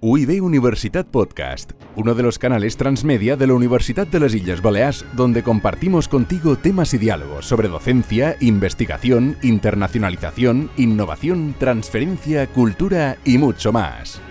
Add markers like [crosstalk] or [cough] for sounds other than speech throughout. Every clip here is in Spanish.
UIB Universitat Podcast, uno de los canales transmedia de la Universidad de las Islas Baleares, donde compartimos contigo temas y diálogos sobre docencia, investigación, internacionalización, innovación, transferencia, cultura y mucho más.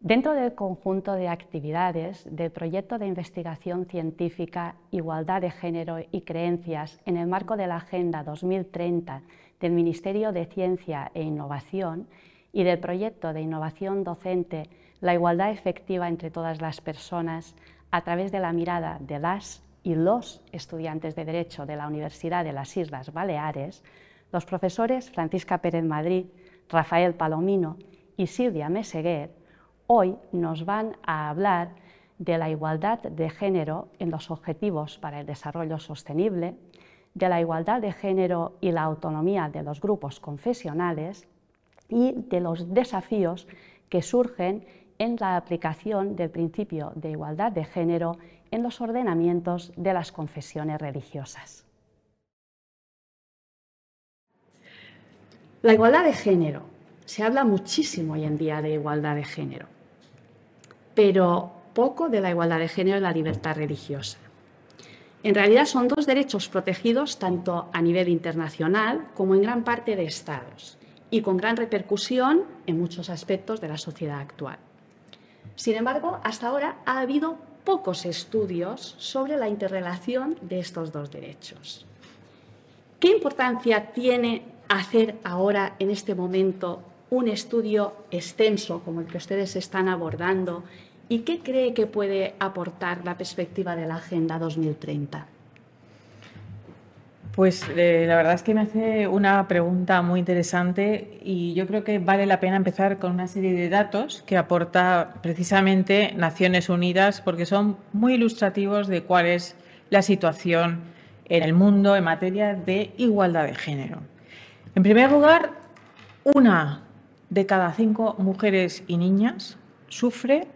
Dentro del conjunto de actividades del proyecto de investigación científica Igualdad de Género y Creencias en el marco de la Agenda 2030 del Ministerio de Ciencia e Innovación, y del proyecto de innovación docente La igualdad efectiva entre todas las personas a través de la mirada de las y los estudiantes de Derecho de la Universidad de las Islas Baleares, los profesores Francisca Pérez Madrid, Rafael Palomino y Silvia Meseguer hoy nos van a hablar de la igualdad de género en los objetivos para el desarrollo sostenible, de la igualdad de género y la autonomía de los grupos confesionales y de los desafíos que surgen en la aplicación del principio de igualdad de género en los ordenamientos de las confesiones religiosas. La igualdad de género. Se habla muchísimo hoy en día de igualdad de género, pero poco de la igualdad de género en la libertad religiosa. En realidad son dos derechos protegidos tanto a nivel internacional como en gran parte de estados y con gran repercusión en muchos aspectos de la sociedad actual. Sin embargo, hasta ahora ha habido pocos estudios sobre la interrelación de estos dos derechos. ¿Qué importancia tiene hacer ahora, en este momento, un estudio extenso como el que ustedes están abordando y qué cree que puede aportar la perspectiva de la Agenda 2030? Pues eh, la verdad es que me hace una pregunta muy interesante y yo creo que vale la pena empezar con una serie de datos que aporta precisamente Naciones Unidas porque son muy ilustrativos de cuál es la situación en el mundo en materia de igualdad de género. En primer lugar, una de cada cinco mujeres y niñas sufre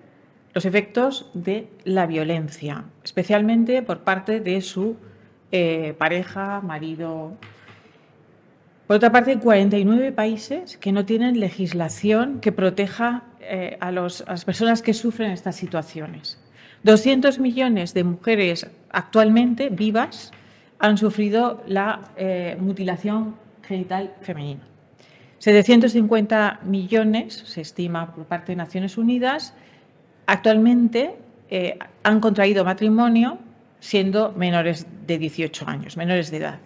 los efectos de la violencia, especialmente por parte de su eh, pareja, marido. Por otra parte, hay 49 países que no tienen legislación que proteja eh, a, las personas que sufren estas situaciones. 200 millones de mujeres actualmente vivas han sufrido la eh, mutilación genital femenina. 750 millones, se estima por parte de Naciones Unidas, actualmente han contraído matrimonio siendo menores de 18 años, menores de edad.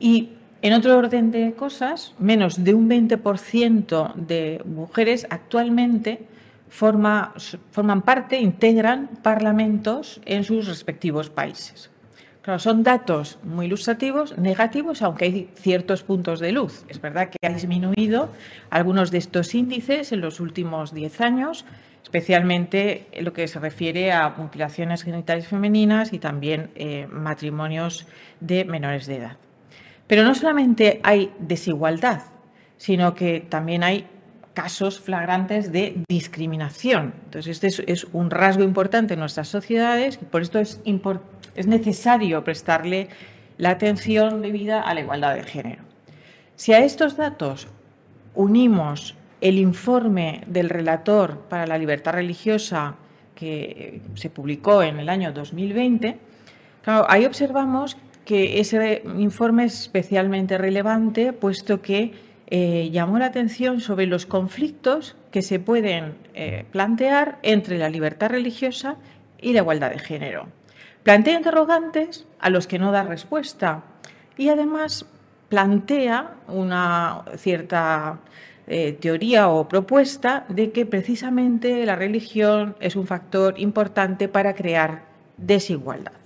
Y en otro orden de cosas, menos de un 20% de mujeres actualmente forman parte, integran parlamentos en sus respectivos países. Son datos muy ilustrativos, negativos, aunque hay ciertos puntos de luz. Es verdad que ha disminuido algunos de estos índices en los últimos 10 años, especialmente en lo que se refiere a mutilaciones genitales femeninas y también eh, matrimonios de menores de edad. Pero no solamente hay desigualdad, sino que también hay casos flagrantes de discriminación. Entonces, este es, un rasgo importante en nuestras sociedades y por esto es, es necesario prestarle la atención debida a la igualdad de género. Si a estos datos unimos el informe del relator para la libertad religiosa que se publicó en el año 2020, ahí observamos que ese informe es especialmente relevante puesto que eh, llamó la atención sobre los conflictos que se pueden eh, plantear entre la libertad religiosa y la igualdad de género. Plantea interrogantes a los que no da respuesta y además plantea una cierta eh, teoría o propuesta de que precisamente la religión es un factor importante para crear desigualdad.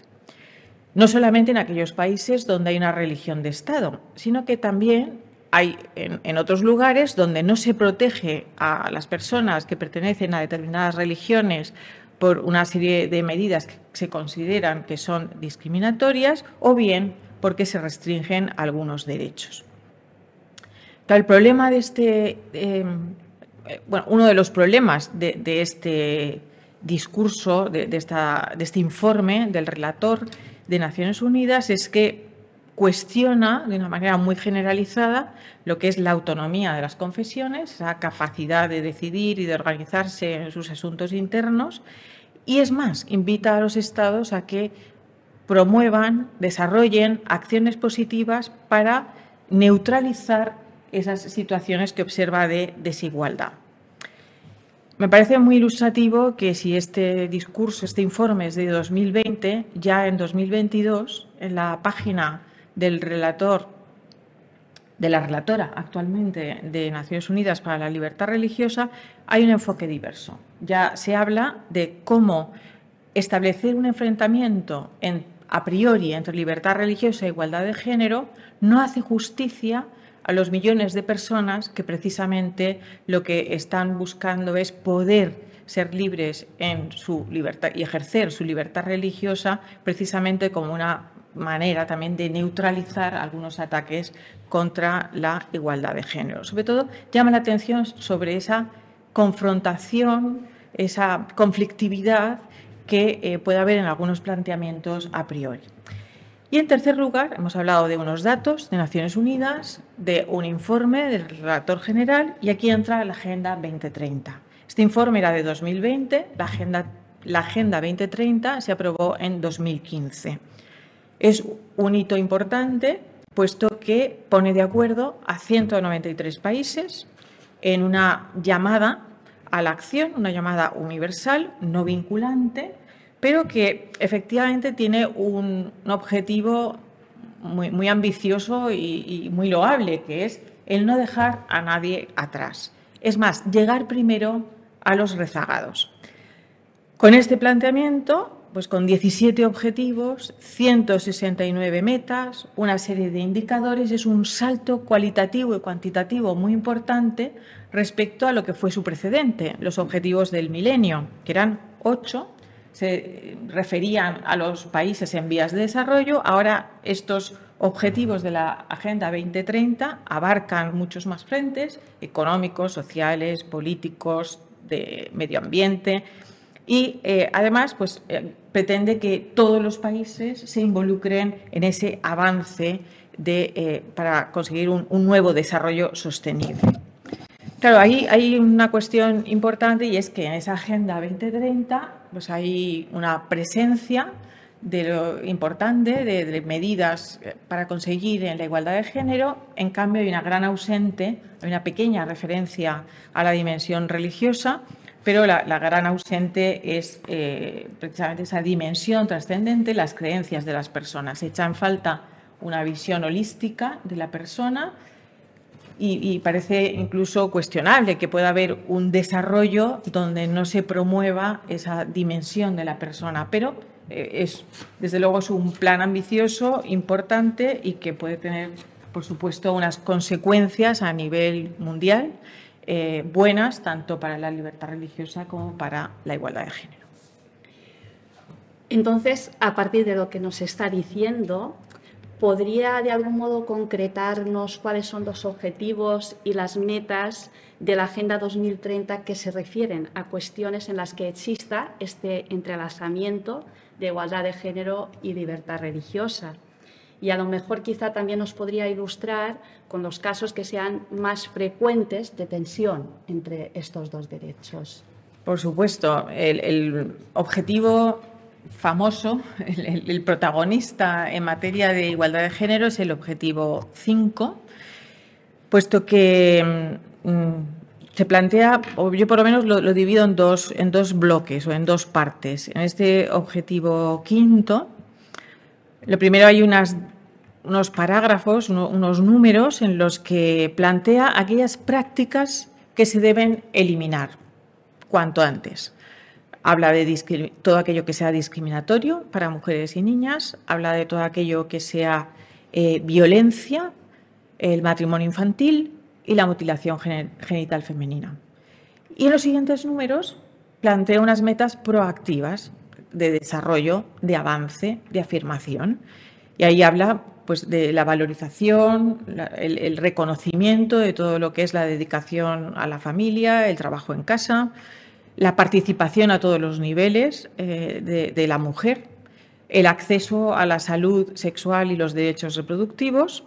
No solamente en aquellos países donde hay una religión de Estado, sino que también hay en, otros lugares donde no se protege a las personas que pertenecen a determinadas religiones por una serie de medidas que se consideran que son discriminatorias o bien porque se restringen algunos derechos el problema de este, em, bueno, uno de los problemas de, este discurso, de, esta, de este informe del relator de Naciones Unidas es que cuestiona de una manera muy generalizada lo que es la autonomía de las confesiones, esa capacidad de decidir y de organizarse en sus asuntos internos, y es más, invita a los estados a que promuevan, desarrollen acciones positivas para neutralizar esas situaciones que observa de desigualdad. Me parece muy ilustrativo que si este discurso, este informe es de 2020, ya en 2022, en la página del relator, de la relatora actualmente de Naciones Unidas para la Libertad Religiosa, hay un enfoque diverso. Ya se habla de cómo establecer un enfrentamiento a priori entre libertad religiosa e igualdad de género no hace justicia a los millones de personas que precisamente lo que están buscando es poder ser libres en su libertad y ejercer su libertad religiosa precisamente como una manera también de neutralizar algunos ataques contra la igualdad de género. Sobre todo llama la atención sobre esa confrontación, esa conflictividad que eh, puede haber en algunos planteamientos a priori. Y en tercer lugar, hemos hablado de unos datos de Naciones Unidas, de un informe del relator general y aquí entra la Agenda 2030. Este informe era de 2020, la Agenda, la Agenda 2030 se aprobó en 2015. Es un hito importante puesto que pone de acuerdo a 193 países en una llamada a la acción, una llamada universal, no vinculante, pero que efectivamente tiene un, objetivo muy, ambicioso y, muy loable, que es el no dejar a nadie atrás. Es más, llegar primero a los rezagados. Con este planteamiento, pues con 17 objetivos, 169 metas, una serie de indicadores, es un salto cualitativo y cuantitativo muy importante respecto a lo que fue su precedente, los objetivos del milenio, que eran ocho se referían a los países en vías de desarrollo. Ahora estos objetivos de la Agenda 2030 abarcan muchos más frentes, económicos, sociales, políticos, de medio ambiente. Y eh, además, pues, eh, pretende que todos los países se involucren en ese avance de, eh, para conseguir un nuevo desarrollo sostenible. Claro, ahí hay una cuestión importante y es que en esa Agenda 2030 pues hay una presencia de importante de, medidas eh, para conseguir la igualdad de género. En cambio, hay una gran ausente, hay una pequeña referencia a la dimensión religiosa, pero la, gran ausente es eh, precisamente esa dimensión trascendente, las creencias de las personas. Se echa en falta una visión holística de la persona y, parece incluso cuestionable que pueda haber un desarrollo donde no se promueva esa dimensión de la persona, pero eh, es, desde luego, es un plan ambicioso, importante y que puede tener, por supuesto, unas consecuencias a nivel mundial eh, buenas, tanto para la libertad religiosa como para la igualdad de género. Entonces, a partir de lo que nos está diciendo, ¿Podría de algún modo concretarnos cuáles son los objetivos y las metas de la Agenda 2030 que se refieren a cuestiones en las que exista este entrelazamiento de igualdad de género y libertad religiosa? Y a lo mejor quizá también nos podría ilustrar con los casos que sean más frecuentes de tensión entre estos dos derechos. Por supuesto, el, objetivo famoso, el, protagonista en materia de igualdad de género es el objetivo 5, puesto que mm, se plantea, o yo por lo menos lo, divido en dos, en dos bloques o en dos partes. En este objetivo quinto, lo primero hay unos parágrafos, unos números en los que plantea aquellas prácticas que se deben eliminar cuanto antes. Habla de todo aquello que sea discriminatorio para mujeres y niñas, habla de todo aquello que sea eh, violencia, el matrimonio infantil y la mutilación genital femenina. Y en los siguientes números plantea unas metas proactivas de desarrollo, de avance, de afirmación. Y ahí habla pues, de la valorización, el reconocimiento de todo lo que es la dedicación a la familia, el trabajo en casa, la participación a todos los niveles eh, de, la mujer, el acceso a la salud sexual y los derechos reproductivos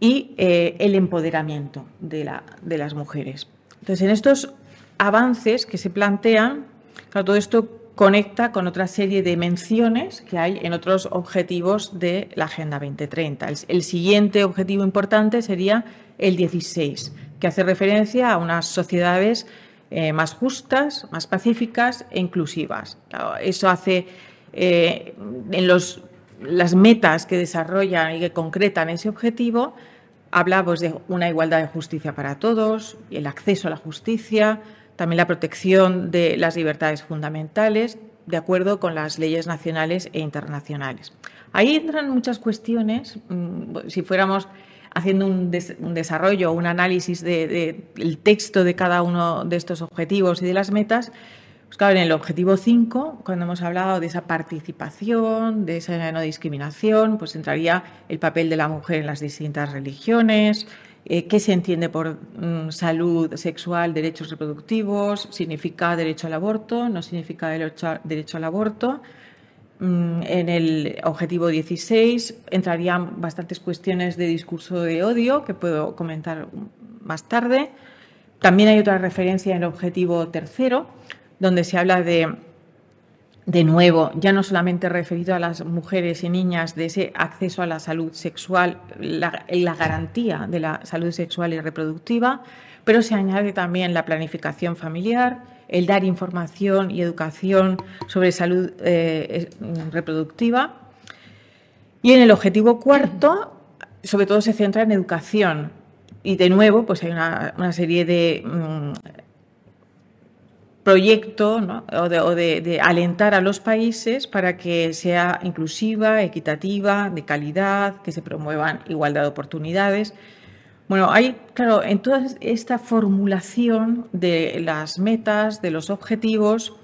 y eh, el empoderamiento de, las mujeres. Entonces, en estos avances que se plantean, todo esto conecta con otra serie de menciones que hay en otros objetivos de la Agenda 2030. El, siguiente objetivo importante sería el 16, que hace referencia a unas sociedades eh, más justas, más pacíficas e inclusivas. eso hace eh, en los, las metas que desarrollan y que concretan ese objetivo, hablamos de una igualdad de justicia para todos, el acceso a la justicia, también la protección de las libertades fundamentales, de acuerdo con las leyes nacionales e internacionales. Ahí entran muchas cuestiones, mm, si fuéramos haciendo un, desarrollo, un análisis del texto de cada uno de estos objetivos y de las metas, pues claro, en el objetivo 5, cuando hemos hablado de esa participación, de esa no discriminación, pues entraría el papel de la mujer en las distintas religiones, eh, qué se entiende por mm, salud sexual, derechos reproductivos, significa derecho al aborto, no significa derecho, al aborto. Mm, en el objetivo 16 entrarían bastantes cuestiones de discurso de odio que puedo comentar más tarde. También hay otra referencia en el objetivo tercero donde se habla de, de nuevo, ya no solamente referido a las mujeres y niñas, de ese acceso a la salud sexual, la, la garantía de la salud sexual y reproductiva, pero se añade también la planificación familiar, el dar información y educación sobre salud eh, reproductiva. Y en el objetivo cuarto, sobre todo se centra en educación. Y de nuevo, pues hay una, serie de mm, proyecto o, de, alentar a los países para que sea inclusiva, equitativa, de calidad, que se promuevan igualdad de oportunidades. Bueno, hay, claro, en toda esta formulación de las metas, de los objetivos,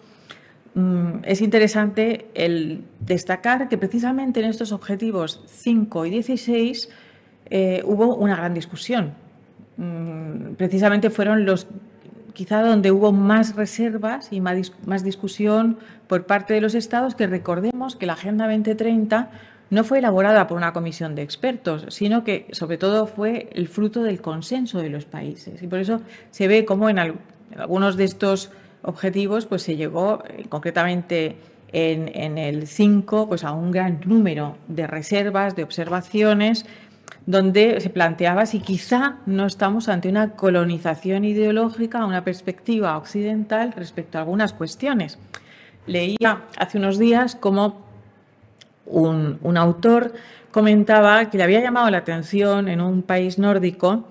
mm, es interesante el destacar que precisamente en estos objetivos 5 y 16 eh, hubo una gran discusión. Mm, precisamente fueron los quizá donde hubo más reservas y más, discusión por parte de los estados, que recordemos que la Agenda 2030 no fue elaborada por una comisión de expertos, sino que sobre todo fue el fruto del consenso de los países. Y por eso se ve como en, algunos de estos objetivos pues se llegó eh, concretamente en, el 5 pues a un gran número de reservas, de observaciones donde se planteaba si quizá no estamos ante una colonización ideológica, una perspectiva occidental respecto a algunas cuestiones. Leía hace unos días como un, autor comentaba que le había llamado la atención en un país nórdico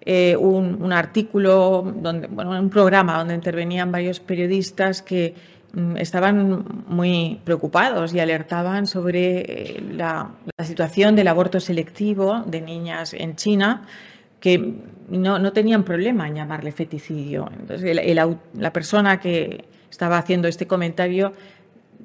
eh, un, artículo, donde, bueno, un programa donde intervenían varios periodistas que Mm, estaban muy preocupados y alertaban sobre eh, la, situación del aborto selectivo de niñas en China, que no, tenían problema en llamarle feticidio. Entonces, la persona que estaba haciendo este comentario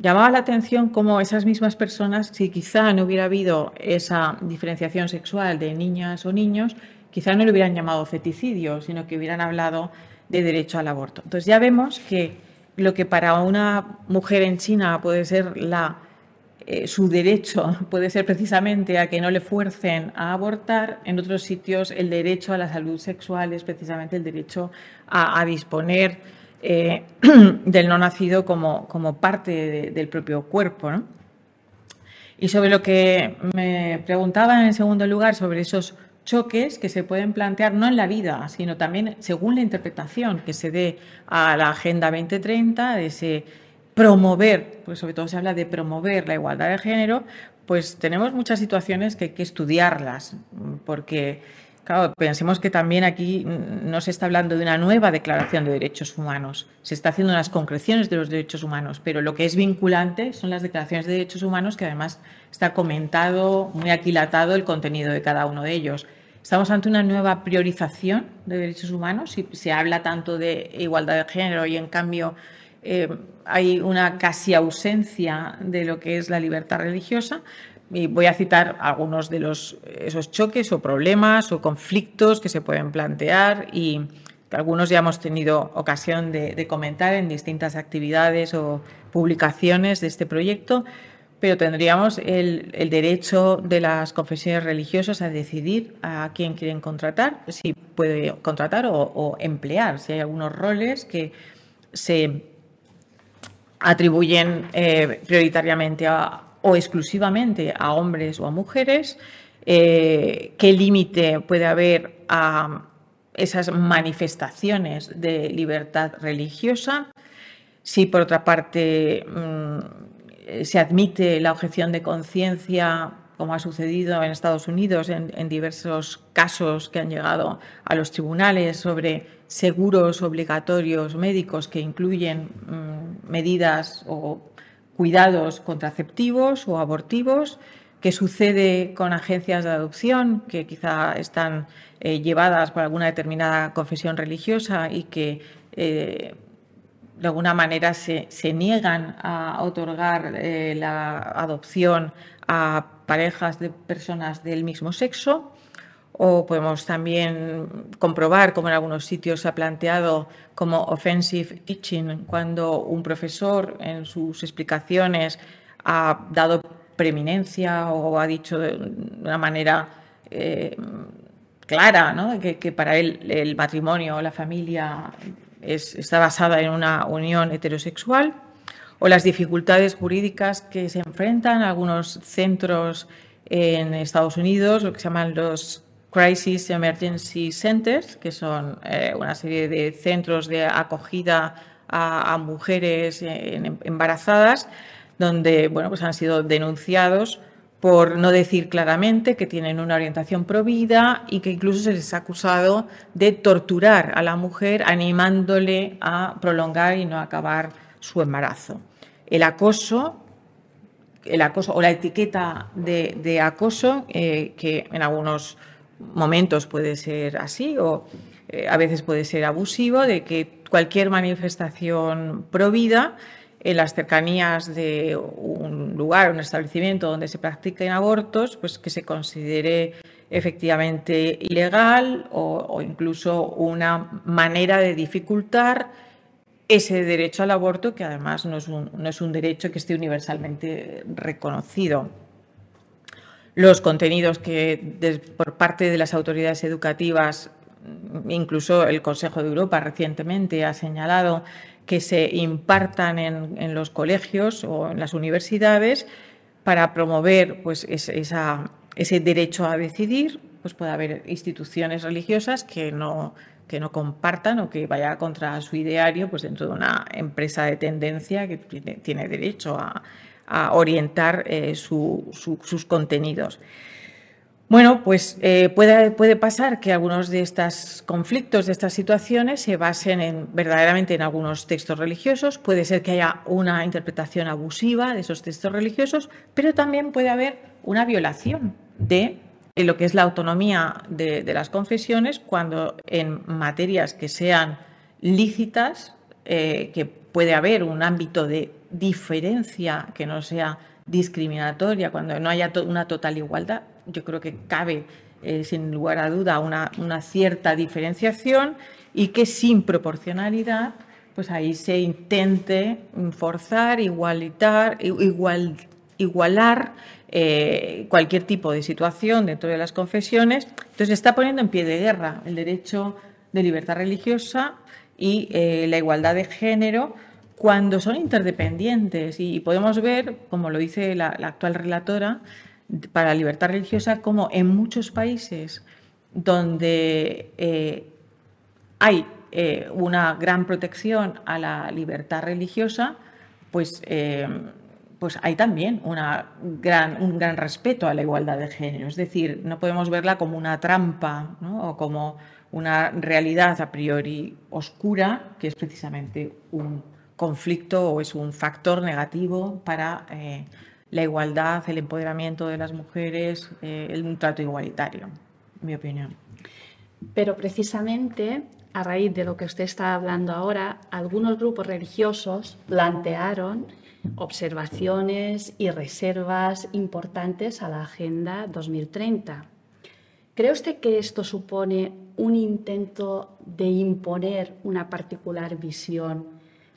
llamaba la atención cómo esas mismas personas, si quizá no hubiera habido esa diferenciación sexual de niñas o niños, quizá no le hubieran llamado feticidio, sino que hubieran hablado de derecho al aborto. Entonces ya vemos que lo que para una mujer en China puede ser la, eh, su derecho, [laughs] puede ser precisamente a que no le fuercen a abortar, en otros sitios el derecho a la salud sexual es precisamente el derecho a, disponer eh, [clears throat] del no nacido como, como parte del propio cuerpo. Y sobre lo que me preguntaban en segundo lugar, sobre esos choques que se pueden plantear no en la vida, sino también según la interpretación que se dé a la Agenda 2030, de ese promover, pues sobre todo se habla de promover la igualdad de género, pues tenemos muchas situaciones que hay que estudiarlas, porque Claro, pensemos que también aquí no se está hablando de una nueva declaración de derechos humanos, se está haciendo unas concreciones de los derechos humanos, pero lo que es vinculante son las declaraciones de derechos humanos que además está comentado, muy aquilatado el contenido de cada uno de ellos. Estamos ante una nueva priorización de derechos humanos, y se habla tanto de igualdad de género y en cambio eh, hay una casi ausencia de lo que es la libertad religiosa, y voy a citar algunos de los, esos choques o problemas o conflictos que se pueden plantear y que algunos ya hemos tenido ocasión de, comentar en distintas actividades o publicaciones de este proyecto. pero tendríamos el, derecho de las confesiones religiosas a decidir a quién quieren contratar, si puede contratar o, emplear, si hay algunos roles que se atribuyen eh, prioritariamente o exclusivamente a hombres o a mujeres, eh, qué límite puede haber a esas manifestaciones de libertad religiosa, si por otra parte mm, se admite la objeción de conciencia, como ha sucedido en Estados Unidos en, diversos casos que han llegado a los tribunales sobre seguros obligatorios médicos que incluyen mm, medidas o cuidados contraceptivos o abortivos, qué sucede con agencias de adopción que quizá están eh, llevadas por alguna determinada confesión religiosa y que eh, de alguna manera se, niegan a otorgar eh, la adopción a parejas de personas del mismo sexo. O podemos también comprobar, como en algunos sitios se ha planteado como offensive teaching, cuando un profesor en sus explicaciones ha dado preeminencia o ha dicho de una manera eh, clara que, para él el matrimonio o la familia está basada en una unión heterosexual, o las dificultades jurídicas que se enfrentan algunos centros en Estados Unidos, lo que se llaman los Crisis Emergency Centers, que son eh, una serie de centros de acogida a, mujeres embarazadas, donde bueno, pues han sido denunciados por no decir claramente que tienen una orientación provida y que incluso se les ha acusado de torturar a la mujer animándole a prolongar y no acabar su embarazo. El acoso, el acoso o la etiqueta de, acoso, eh, que en algunos momentos puede ser así o eh, a veces puede ser abusivo, de que cualquier manifestación provida en las cercanías de un lugar, un establecimiento donde se practiquen abortos, pues que se considere efectivamente ilegal o, incluso una manera de dificultar ese derecho al aborto, que además no es un, no es un derecho que esté universalmente reconocido. Los contenidos que por parte de las autoridades educativas, incluso el Consejo de Europa recientemente ha señalado que se impartan en, los colegios o en las universidades para promover pues, ese derecho a decidir, pues puede haber instituciones religiosas que no, que no compartan o que vaya contra su ideario pues dentro de una empresa de tendencia que tiene, derecho a, orientar eh, sus contenidos. Bueno, pues eh, puede, pasar que algunos de estos conflictos, de estas situaciones, se basen en, verdaderamente en algunos textos religiosos. Puede ser que haya una interpretación abusiva de esos textos religiosos, pero también puede haber una violación de lo que es la autonomía de, las confesiones cuando en materias que sean lícitas, eh, que puede haber un ámbito de diferencia que no sea discriminatoria, cuando no haya una total igualdad, yo creo que cabe, eh, sin lugar a duda, una, cierta diferenciación y que sin proporcionalidad, pues ahí se intente forzar, igualitar, igual, igualar eh, cualquier tipo de situación dentro de las confesiones. Entonces está poniendo en pie de guerra el derecho de libertad religiosa y eh, la igualdad de género cuando son interdependientes. Y podemos ver, como lo dice la actual relatora, para la libertad religiosa como en muchos países donde eh, hay eh, una gran protección a la libertad religiosa, pues, eh, pues hay también una gran, un gran respeto a la igualdad de género. Es decir, no podemos verla como una trampa o como una realidad a priori oscura, que es precisamente un conflicto o es un factor negativo para la igualdad, el empoderamiento de las mujeres, eh, el trato igualitario, en mi opinión. Pero precisamente a raíz de lo que usted está hablando ahora, algunos grupos religiosos plantearon observaciones y reservas importantes a la Agenda 2030. ¿Cree usted que esto supone un intento de imponer una particular visión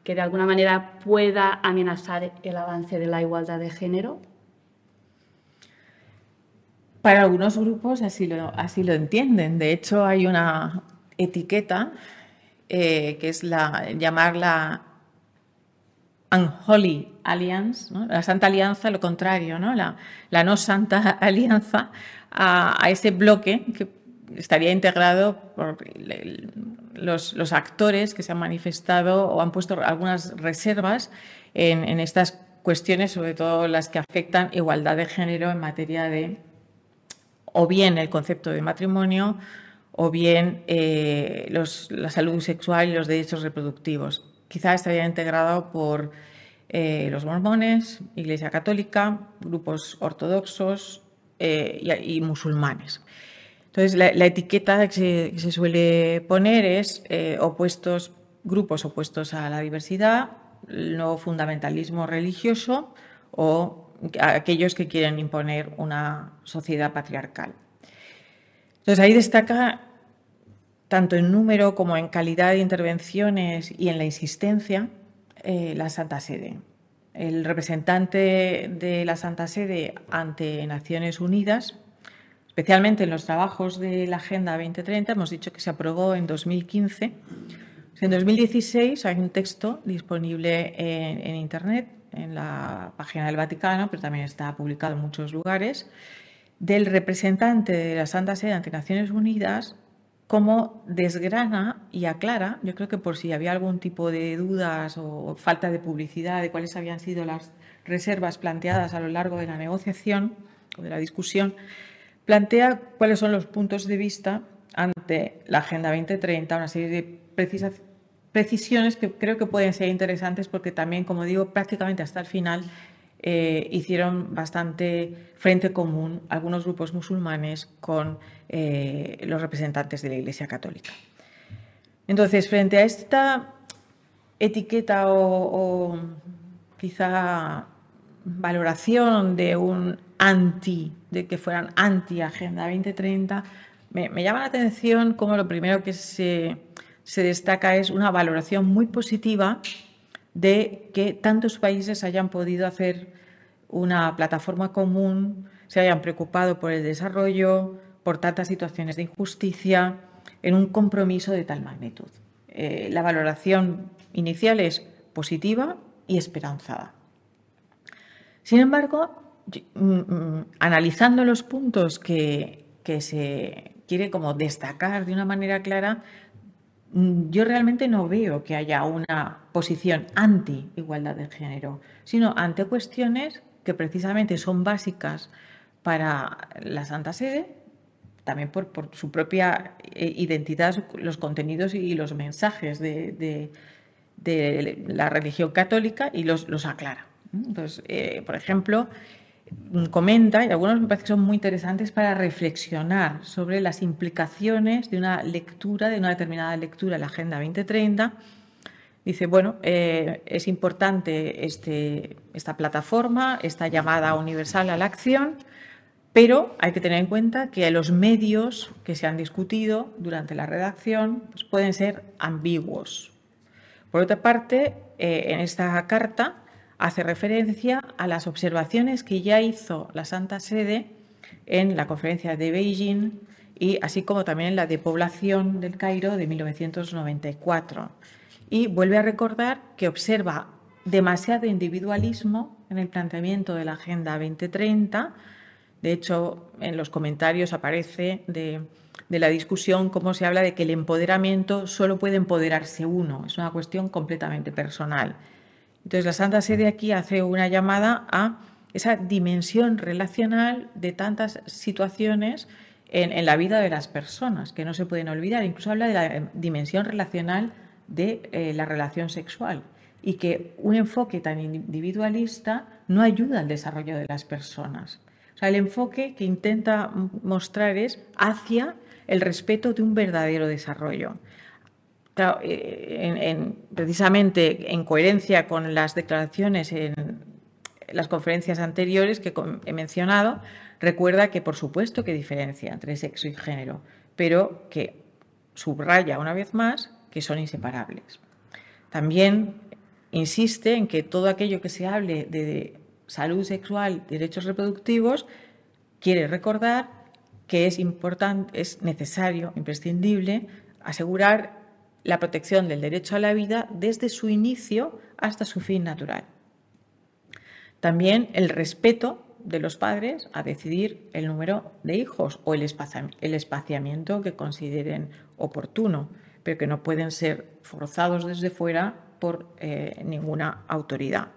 que de alguna manera pueda amenazar el avance de la igualdad de género? Para algunos grupos así lo, así lo entienden. De hecho, hay una etiqueta eh, que es la llamarla Unholy Alliance, la Santa Alianza, lo contrario, ¿no? La, la no Santa [laughs] Alianza a, ese bloque que estaría integrado por los, actores que se han manifestado o han puesto algunas reservas en, en estas cuestiones, sobre todo las que afectan igualdad de género en materia de o bien el concepto de matrimonio o bien eh, la salud sexual y los derechos reproductivos. Quizá estaría integrado por eh, los mormones, Iglesia Católica, grupos ortodoxos eh, y, musulmanes. Entonces, la, etiqueta que se, suele poner es opuestos, grupos opuestos a la diversidad, nuevo fundamentalismo religioso o aquellos que quieren imponer una sociedad patriarcal. Entonces ahí destaca tanto en número como en calidad de intervenciones y en la insistencia eh, la Santa Sede. El representante de la Santa Sede ante Naciones Unidas, especialmente en los trabajos de la Agenda 2030, hemos dicho que se aprobó en 2015. En 2016 hay un texto disponible en Internet en la página del Vaticano, pero también está publicado en muchos lugares, del representante de la Santa Sede ante Naciones Unidas, cómo desgrana y aclara, yo creo que por si había algún tipo de dudas o falta de publicidad de cuáles habían sido las reservas planteadas a lo largo de la negociación o de la discusión, plantea cuáles son los puntos de vista ante la Agenda 2030, una serie de precisiones que creo que pueden ser interesantes porque también, como digo, prácticamente hasta el final eh, hicieron bastante frente común algunos grupos musulmanes con eh, los representantes de la Iglesia Católica. Entonces, frente a esta etiqueta o, quizá valoración de un anti, de que fueran anti-Agenda 2030, me, me llama la atención como lo primero que se se destaca es una valoración muy positiva de que tantos países hayan podido hacer una plataforma común, se hayan preocupado por el desarrollo, por tantas situaciones de injusticia, en un compromiso de tal magnitud. Eh, la valoración inicial es positiva y esperanzada. Sin embargo, analizando los puntos que, se quiere como destacar de una manera clara, Mm, yo realmente no veo que haya una posición anti-igualdad de género, sino ante cuestiones que precisamente son básicas para la Santa Sede, también por, su propia eh, identidad, los contenidos y los mensajes de, la religión católica y los, aclara. Entonces, eh, por ejemplo, comenta, y algunos me parece que son muy interesantes para reflexionar sobre las implicaciones de una lectura, de una determinada lectura la Agenda 2030. Dice, bueno, eh, es importante este, esta plataforma, esta llamada universal a la acción, pero hay que tener en cuenta que los medios que se han discutido durante la redacción pues, pueden ser ambiguos. Por otra parte, eh, en esta carta hace referencia a las observaciones que ya hizo la Santa Sede en la conferencia de Beijing y así como también en la de población del Cairo de 1994. Y vuelve a recordar que observa demasiado individualismo en el planteamiento de la Agenda 2030. De hecho, en los comentarios aparece de, de la discusión cómo se habla de que el empoderamiento solo puede empoderarse uno, es una cuestión completamente personal. Entonces, la Santa Sede aquí hace una llamada a esa dimensión relacional de tantas situaciones en, la vida de las personas que no se pueden olvidar. Incluso habla de la dimensión relacional de eh, la relación sexual y que un enfoque tan individualista no ayuda al desarrollo de las personas. O sea, el enfoque que intenta mostrar es hacia el respeto de un verdadero desarrollo. Eh, precisamente en coherencia con las declaraciones en las conferencias anteriores que he mencionado, recuerda que por supuesto que diferencia entre sexo y género, pero que subraya una vez más que son inseparables. También insiste en que todo aquello que se hable de salud sexual, derechos reproductivos, quiere recordar que es importante, es necesario, imprescindible, asegurar la protección del derecho a la vida desde su inicio hasta su fin natural. También el respeto de los padres a decidir el número de hijos o el espaciamiento que consideren oportuno, pero que no pueden ser forzados desde fuera por eh, ninguna autoridad.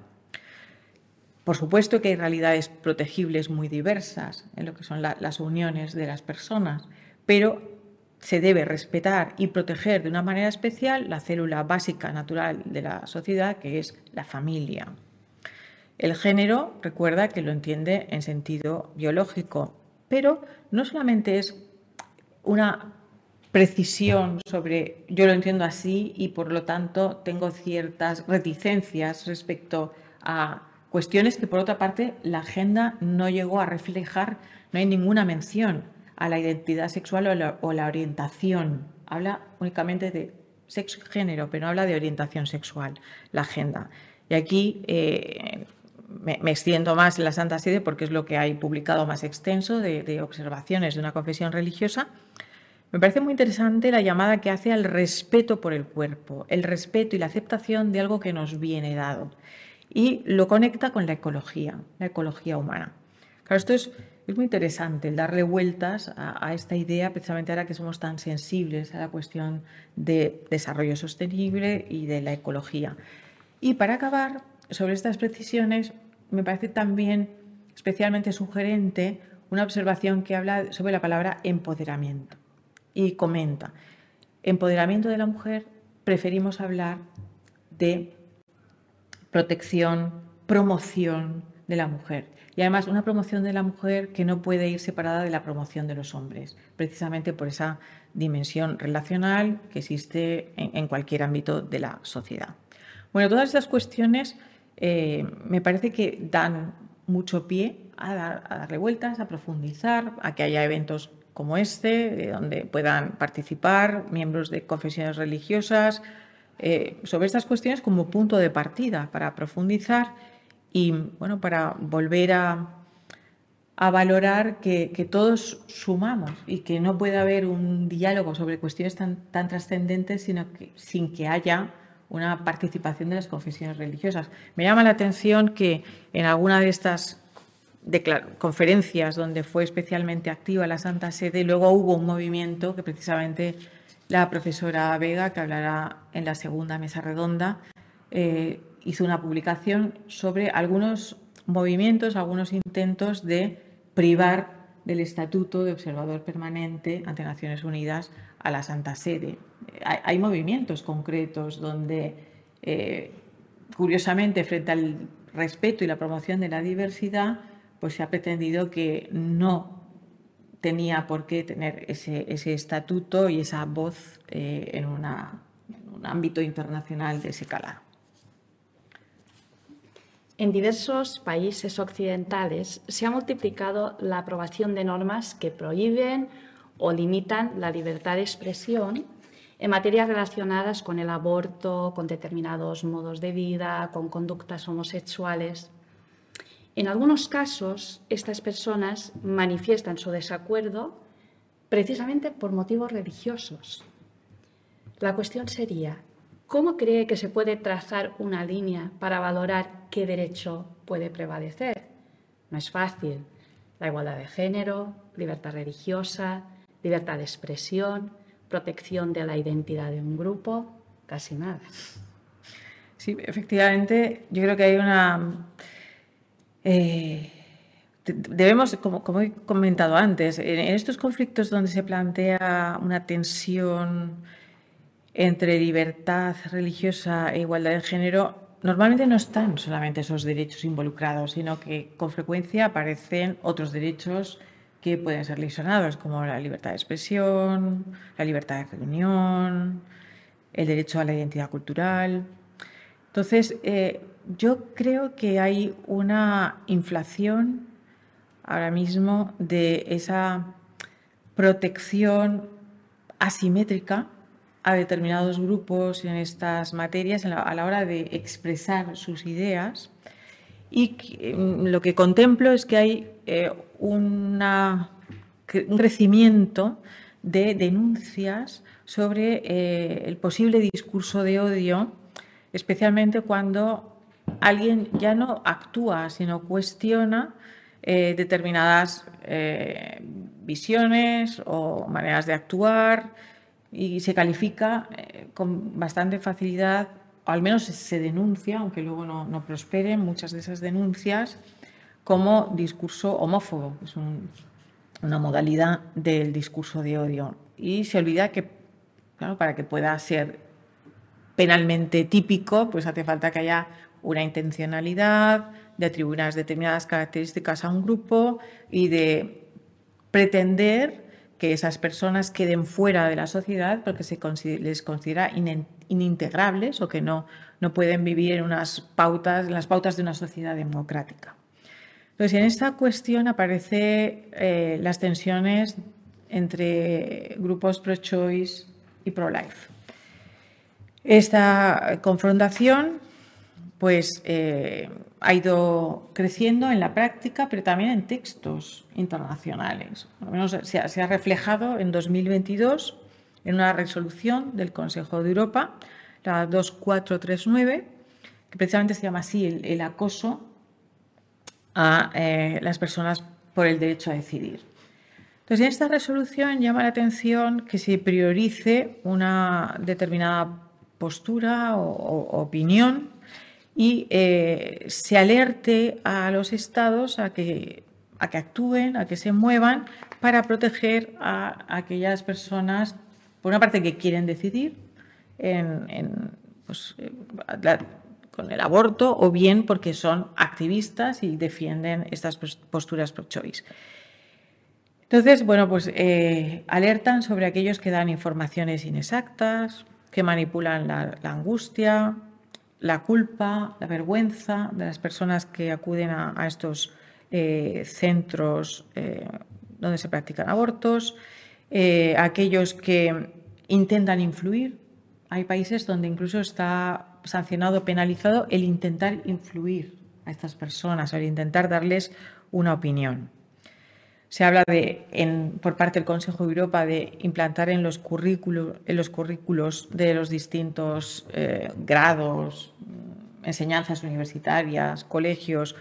Por supuesto que hay realidades protegibles muy diversas en lo que son las uniones de las personas, pero se debe respetar y proteger de una manera especial la célula básica natural de la sociedad, que es la familia. El género, recuerda que lo entiende en sentido biológico, pero no solamente es una precisión sobre yo lo entiendo así y por lo tanto tengo ciertas reticencias respecto a Cuestiones que, por otra parte, la agenda no llegó a reflejar, no hay ninguna mención a la identidad sexual o la, orientación. Habla únicamente de sexo y género, pero no habla de orientación sexual, la agenda. Y aquí eh, me, extiendo más en la Santa Sede porque es lo que hay publicado más extenso de, de observaciones de una confesión religiosa. Me parece muy interesante la llamada que hace al respeto por el cuerpo, el respeto y la aceptación de algo que nos viene dado y lo conecta con la ecología, la ecología humana. Claro, esto es, muy interesante, el darle vueltas a, esta idea, precisamente ahora que somos tan sensibles a la cuestión de desarrollo sostenible y de la ecología. Y para acabar, sobre estas precisiones, me parece también especialmente sugerente una observación que habla sobre la palabra empoderamiento. Y comenta, empoderamiento de la mujer, preferimos hablar de protección, promoción de la mujer. Y además una promoción de la mujer que no puede ir separada de la promoción de los hombres, precisamente por esa dimensión relacional que existe en, cualquier ámbito de la sociedad. Bueno, todas estas cuestiones eh, me parece que dan mucho pie a, darle vueltas, a profundizar, a que haya eventos como este, donde puedan participar miembros de confesiones religiosas, eh, sobre estas cuestiones como punto de partida para profundizar y bueno, para volver a, valorar que, todos sumamos y que no puede haber un diálogo sobre cuestiones tan, tan trascendentes sino que, sin que haya una participación de las confesiones religiosas. Me llama la atención que en alguna de estas conferencias donde fue especialmente activa la Santa Sede, luego hubo un movimiento que precisamente la profesora Vega, que hablará en la segunda mesa redonda, eh, hizo una publicación sobre algunos movimientos, algunos intentos de privar del estatuto de observador permanente ante Naciones Unidas a la Santa Sede. Hay, movimientos concretos donde, eh, curiosamente, frente al respeto y la promoción de la diversidad, pues se ha pretendido que no tenía por qué tener ese, estatuto y esa voz eh, en, un ámbito internacional de ese calado. En diversos países occidentales se ha multiplicado la aprobación de normas que prohíben o limitan la libertad de expresión en materias relacionadas con el aborto, con determinados modos de vida, con conductas homosexuales. En algunos casos, estas personas manifiestan su desacuerdo precisamente por motivos religiosos. La cuestión sería, ¿cómo cree que se puede trazar una línea para valorar qué derecho puede prevalecer? No es fácil. La igualdad de género, libertad religiosa, libertad de expresión, protección de la identidad de un grupo, casi nada. Sí, efectivamente, yo creo que hay una eh, debemos, como, he comentado antes, en, estos conflictos donde se plantea una tensión entre libertad religiosa e igualdad de género, normalmente no están solamente esos derechos involucrados, sino que con frecuencia aparecen otros derechos que pueden ser lesionados, como la libertad de expresión, la libertad de reunión, el derecho a la identidad cultural. Entonces, eh, yo creo que hay una inflación ahora mismo de esa protección asimétrica a determinados grupos en estas materias a la hora de expresar sus ideas. Y mm, lo que contemplo es que hay eh, un crecimiento de denuncias sobre eh, el posible discurso de odio, especialmente cuando alguien ya no actúa, sino cuestiona eh, determinadas visiones o maneras de actuar y se califica con bastante facilidad o al menos se denuncia, aunque luego no, no prosperen muchas de esas denuncias, como discurso homófobo. Es una modalidad del discurso de odio. Y se olvida que, claro, para que pueda ser penalmente típico, pues hace falta que haya una intencionalidad de atribuir determinadas características a un grupo y de pretender que esas personas queden fuera de la sociedad porque se les considera inintegrables o que no, no pueden vivir en unas pautas, las pautas de una sociedad democrática. Entonces, en esta cuestión aparecen eh, las tensiones entre grupos pro-choice y pro-life. Esta confrontación pues, eh, ha ido creciendo en la práctica, pero también en textos internacionales. Al menos se ha, se ha reflejado en 2022 en una resolución del Consejo de Europa, la 2439, que precisamente se llama así el, acoso a eh, las personas por el derecho a decidir. Entonces, en esta resolución llama la atención que se priorice una determinada postura o, opinión y eh, se alerte a los estados a que, a que actúen, a que se muevan para proteger a aquellas personas por una parte que quieren decidir pues, eh, con el aborto o bien porque son activistas y defienden estas posturas pro-choice. Entonces, bueno, pues eh, alertan sobre aquellos que dan informaciones inexactas, que manipulan la, angustia, la culpa, la vergüenza de las personas que acuden a, estos eh, centros donde se practican abortos, aquellos que intentan influir. Hay países donde incluso está sancionado, penalizado el intentar influir a estas personas, el intentar darles una opinión. Se habla de, por parte del Consejo de Europa de implantar en los currículos, en los currículos de los distintos eh, grados, enseñanzas universitarias, colegios,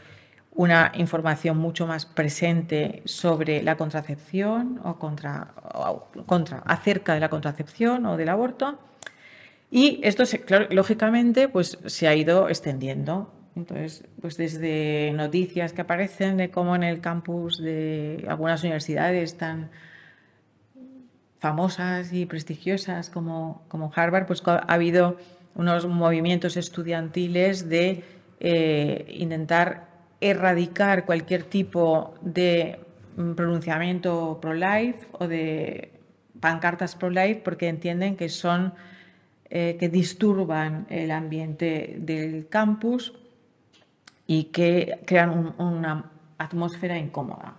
una información mucho más presente sobre la contracepción o contra, contra acerca de la contracepción o del aborto. Y esto, lógicamente, pues se ha ido extendiendo. Entonces, pues desde noticias que aparecen de cómo en el campus de algunas universidades tan famosas y prestigiosas como, como Harvard, pues ha habido unos movimientos estudiantiles de eh, intentar erradicar cualquier tipo de mm, pronunciamiento pro-life o de pancartas pro-life porque entienden que son eh, que disturban el ambiente del campus y que crean una atmósfera incómoda.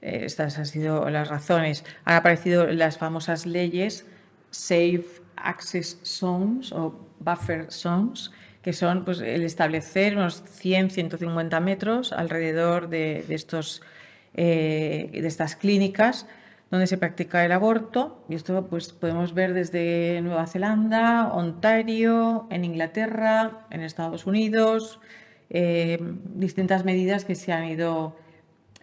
Estas han sido las razones. Han aparecido las famosas leyes Safe Access Zones o Buffer Zones, que son pues, el establecer unos 100, 150 metros alrededor de, estos, eh, de estas clínicas donde se practica el aborto. Y esto pues, podemos ver desde Nueva Zelanda, Ontario, en Inglaterra, en Estados Unidos, eh, distintas medidas que se han ido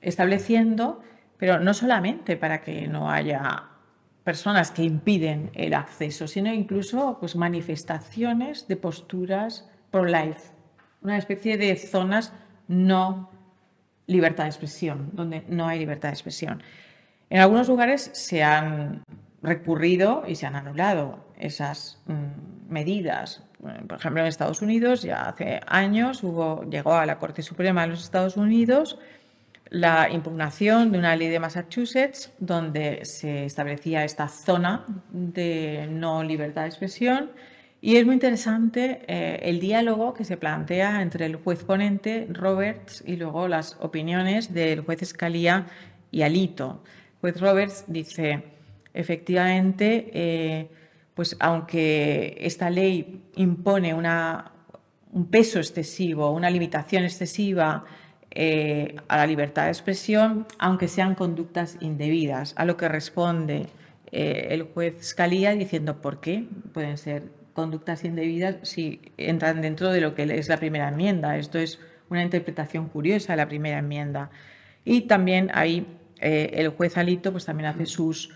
estableciendo, pero no solamente para que no haya personas que impiden el acceso, sino incluso pues, manifestaciones de posturas pro-life, una especie de zonas no libertad de expresión, donde no hay libertad de expresión. En algunos lugares se han recurrido y se han anulado esas mm, medidas. Por ejemplo, en Estados Unidos ya hace años hubo, llegó a la Corte Suprema de los Estados Unidos la impugnación de una ley de Massachusetts donde se establecía esta zona de no libertad de expresión y es muy interesante eh, el diálogo que se plantea entre el juez ponente, Roberts, y luego las opiniones del juez Escalía y Alito. El juez Roberts dice, efectivamente, eh, pues aunque esta ley impone un peso excesivo, una limitación excesiva eh, a la libertad de expresión, aunque sean conductas indebidas, a lo que responde eh, el juez Scalia diciendo por qué pueden ser conductas indebidas si entran dentro de lo que es la primera enmienda. Esto es una interpretación curiosa de la primera enmienda. Y también ahí eh, el juez Alito pues, también hace sus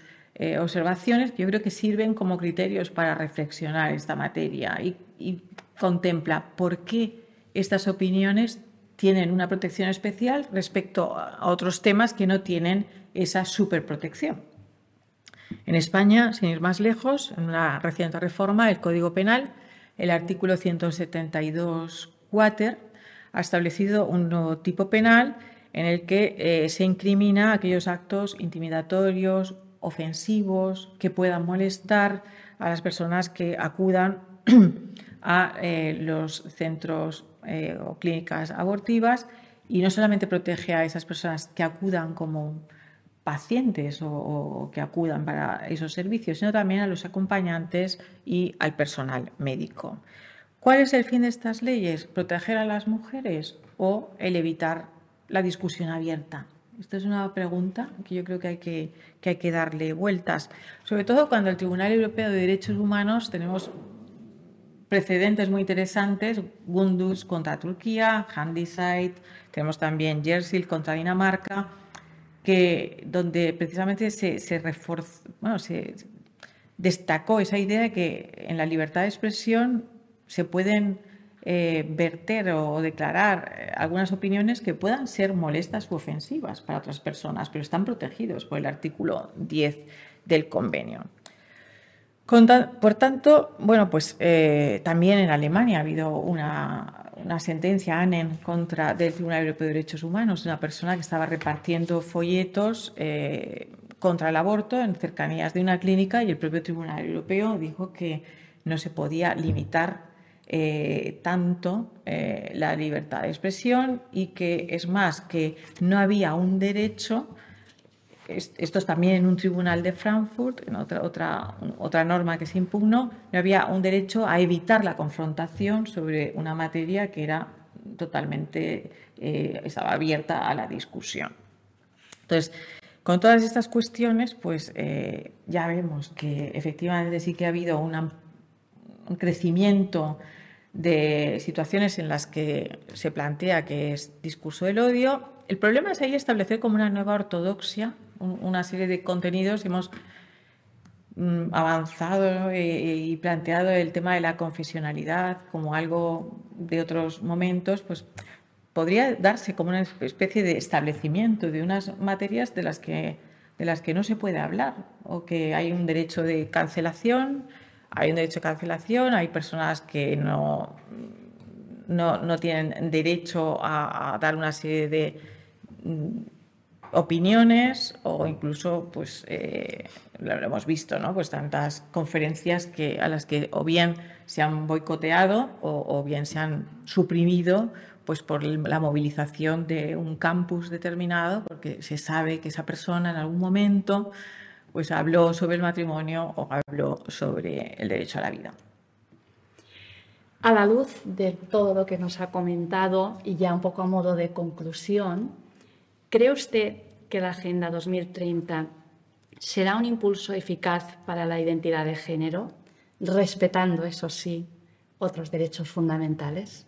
observaciones que yo creo que sirven como criterios para reflexionar esta materia y, contempla por qué estas opiniones tienen una protección especial respecto a otros temas que no tienen esa superprotección. En España, sin ir más lejos, en una reciente reforma del Código Penal, el artículo 172 cuater ha establecido un nuevo tipo penal en el que eh, se incrimina aquellos actos intimidatorios, ofensivos, que puedan molestar a las personas que acudan [clears throat] a eh, los centros eh, o clínicas abortivas y no solamente protege a esas personas que acudan como pacientes o, que acudan para esos servicios, sino también a los acompañantes y al personal médico. ¿Cuál es el fin de estas leyes? ¿Proteger a las mujeres o el evitar la discusión abierta? Esta es una pregunta que yo creo que hay que, hay que darle vueltas, sobre todo cuando el Tribunal Europeo de Derechos Humanos tenemos precedentes muy interesantes, Gundus contra Turquía, Handyside, tenemos también Jersey contra Dinamarca, que, donde precisamente se, se, bueno, se destacó esa idea de que en la libertad de expresión se pueden eh, verter o declarar eh, algunas opiniones que puedan ser molestas u ofensivas para otras personas, pero están protegidos por el artículo 10 del convenio. Por tanto, bueno, pues eh, también en Alemania ha habido una, sentencia ANEN contra del Tribunal Europeo de Derechos Humanos de una persona que estaba repartiendo folletos contra el aborto en cercanías de una clínica y el propio Tribunal Europeo dijo que no se podía limitar eh, tanto la libertad de expresión y que es más que no había un derecho esto es también en un tribunal de Frankfurt, en otra, otra, otra norma que se impugnó, no había un derecho a evitar la confrontación sobre una materia que era totalmente, eh, estaba abierta a la discusión. Entonces, con todas estas cuestiones, pues eh, ya vemos que efectivamente sí que ha habido un crecimiento de situaciones en las que se plantea que es discurso del odio. El problema es ahí establecer como una nueva ortodoxia una serie de contenidos. Hemos mm, avanzado eh, y planteado el tema de la confesionalidad como algo de otros momentos, pues podría darse como una especie de establecimiento de unas materias de las que, de las que no se puede hablar o que hay un derecho de cancelación, hay un derecho de cancelación, hay personas que no, no, tienen derecho a dar una serie de mm, opiniones o incluso, pues, eh, lo hemos visto, ¿no? Pues tantas conferencias que, a las que o bien se han boicoteado o, bien se han suprimido pues por la movilización de un campus determinado, porque se sabe que esa persona en algún momento pues habló sobre el matrimonio o habló sobre el derecho a la vida. A la luz de todo lo que nos ha comentado y ya un poco a modo de conclusión, ¿Cree usted que la Agenda 2030 será un impulso eficaz para la identidad de género, respetando, eso sí, otros derechos fundamentales?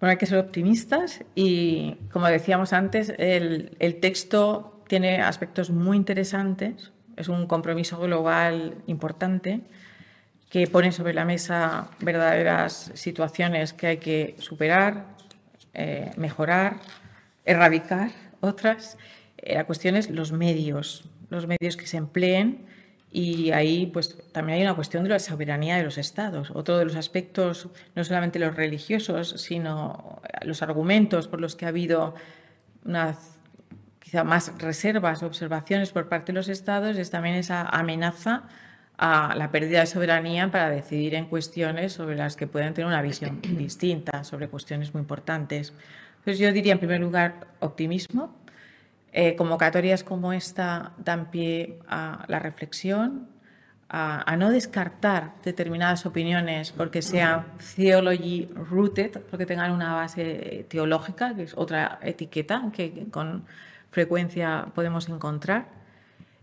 Bueno, hay que ser optimistas y, como decíamos antes, el, el texto tiene aspectos muy interesantes, es un compromiso global importante que pone sobre la mesa verdaderas situaciones que hay que superar, eh, mejorar, erradicar otras. Eh, la cuestión es los medios, los medios que se empleen y ahí pues también hay una cuestión de la soberanía de los estados. Otro de los aspectos, no solamente los religiosos, sino los argumentos por los que ha habido unas quizá más reservas, observaciones por parte de los estados, es también esa amenaza a la pérdida de soberanía para decidir en cuestiones sobre las que pueden tener una visión [clears throat] distinta, sobre cuestiones muy importantes. Entonces yo diría en primer lugar optimismo. Eh, convocatorias como esta dan pie a la reflexión, a, no descartar determinadas opiniones porque sean theology rooted, porque tengan una base teológica, que es otra etiqueta que con frecuencia podemos encontrar.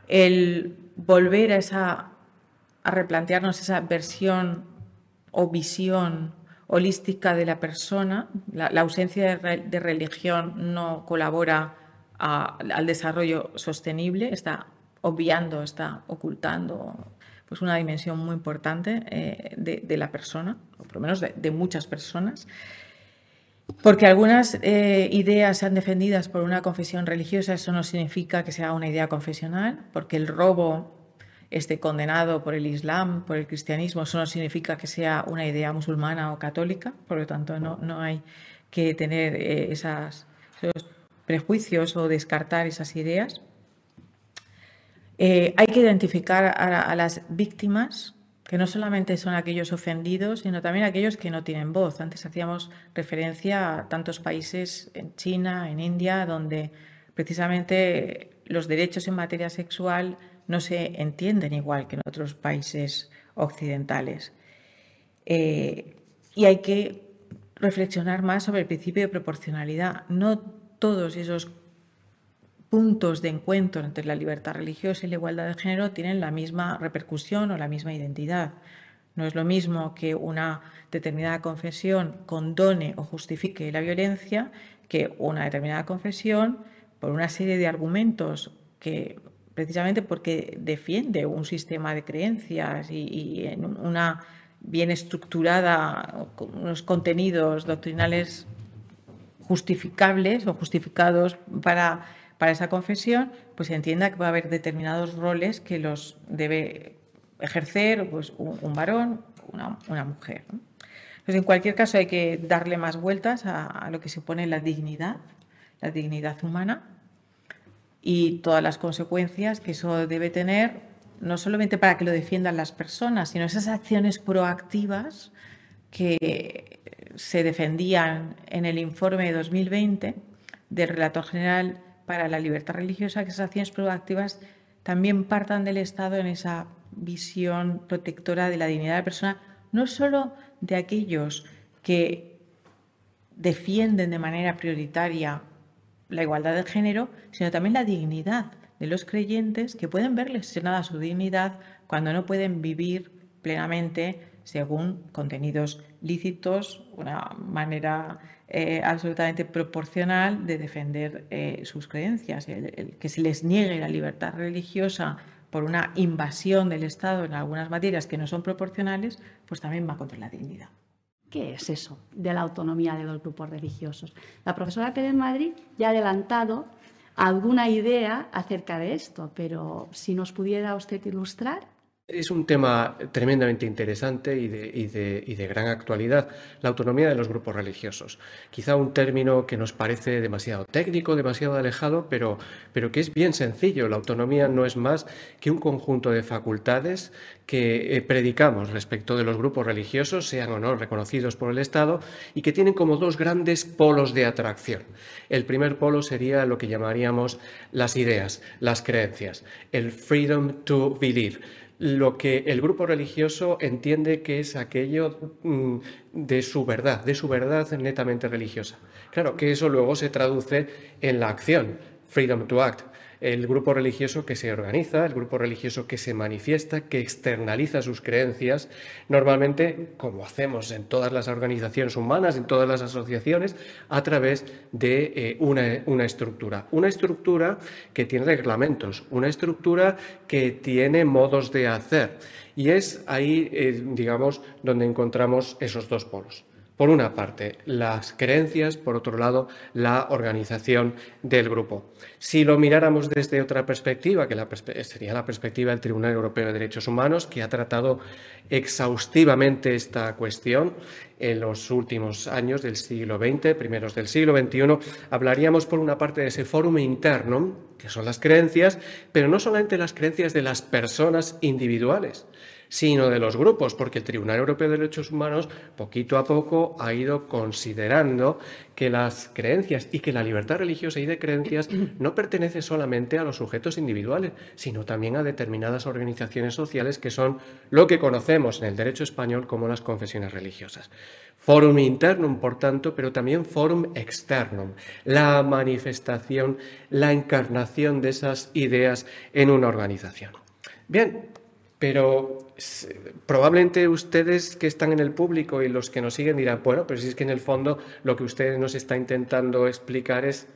El volver a, esa, a replantearnos esa versión o visión holística de la persona, la, ausencia de, religión no colabora al desarrollo sostenible, está obviando, está ocultando pues una dimensión muy importante eh, de, la persona, o por lo menos de, muchas personas, porque algunas eh, ideas sean defendidas por una confesión religiosa, eso no significa que sea una idea confesional, porque el robo esté condenado por el Islam, por el cristianismo, eso no significa que sea una idea musulmana o católica, por lo tanto no, no hay que tener eh, esos prejuicios o descartar esas ideas. Eh, hay que identificar a, las víctimas, que no solamente son aquellos ofendidos, sino también aquellos que no tienen voz. Antes hacíamos referencia a tantos países en China, en India, donde precisamente los derechos en materia sexual no se entienden igual que en otros países occidentales. Eh, y hay que reflexionar más sobre el principio de proporcionalidad. No todos esos puntos de encuentro entre la libertad religiosa y la igualdad de género tienen la misma repercusión o la misma identidad. No es lo mismo que una determinada confesión condone o justifique la violencia que una determinada confesión, por una serie de argumentos que precisamente porque defiende un sistema de creencias y, en una bien estructurada, unos contenidos doctrinales justificables o justificados para para esa confesión, pues se entienda que va a haber determinados roles que los debe ejercer pues, un, varón, una, mujer. Pues en cualquier caso hay que darle más vueltas a, lo que supone la dignidad, la dignidad humana y todas las consecuencias que eso debe tener, no solamente para que lo defiendan las personas, sino esas acciones proactivas que se defendían en el informe de 2020 del relator general para la libertad religiosa, que esas acciones proactivas también partan del Estado en esa visión protectora de la dignidad de la persona, no solo de aquellos que defienden de manera prioritaria la igualdad de género, sino también la dignidad de los creyentes que pueden ver lesionada su dignidad cuando no pueden vivir plenamente según contenidos lícitos, una manera eh, absolutamente proporcional de defender eh, sus creencias. Que se les niegue la libertad religiosa por una invasión del Estado en algunas materias que no son proporcionales, pues también va contra la dignidad. ¿Qué es eso de la autonomía de los grupos religiosos? La profesora Pérez Madrid ya ha adelantado alguna idea acerca de esto, pero si nos pudiera usted ilustrar. Es un tema tremendamente interesante y de, gran actualidad, la autonomía de los grupos religiosos. Quizá un término que nos parece demasiado técnico, demasiado alejado, pero, que es bien sencillo. La autonomía no es más que un conjunto de facultades que eh, predicamos respecto de los grupos religiosos, sean o no reconocidos por el Estado, y que tienen como dos grandes polos de atracción. El primer polo sería lo que llamaríamos las ideas, las creencias, el freedom to believe lo que el grupo religioso entiende que es aquello mm, de su verdad, de su verdad netamente religiosa. Claro que eso luego se traduce en la acción, freedom to act, el grupo religioso que se organiza, el grupo religioso que se manifiesta, que externaliza sus creencias, normalmente, como hacemos en todas las organizaciones humanas, en todas las asociaciones, a través de eh, una, estructura. Una estructura que tiene reglamentos, una estructura que tiene modos de hacer. Y es ahí, eh, digamos, donde encontramos esos dos polos. Por una parte, las creencias, por otro lado, la organización del grupo. Si lo miráramos desde otra perspectiva, que sería la perspectiva del Tribunal Europeo de Derechos Humanos, que ha tratado exhaustivamente esta cuestión, en los últimos años del siglo XX, primeros del siglo XXI, hablaríamos por una parte de ese fórum interno, que son las creencias, pero no solamente las creencias de las personas individuales, sino de los grupos, porque el Tribunal Europeo de Derechos Humanos poquito a poco ha ido considerando que las creencias y que la libertad religiosa y de creencias [clears throat] no pertenece solamente a los sujetos individuales, sino también a determinadas organizaciones sociales que son lo que conocemos en el derecho español como las confesiones religiosas. Forum internum, por tanto, pero también forum externum, la manifestación, la encarnación de esas ideas en una organización. Bien, pero probablemente ustedes que están en el público y los que nos siguen dirán, bueno, pero si es que en el fondo lo que ustedes nos está intentando explicar es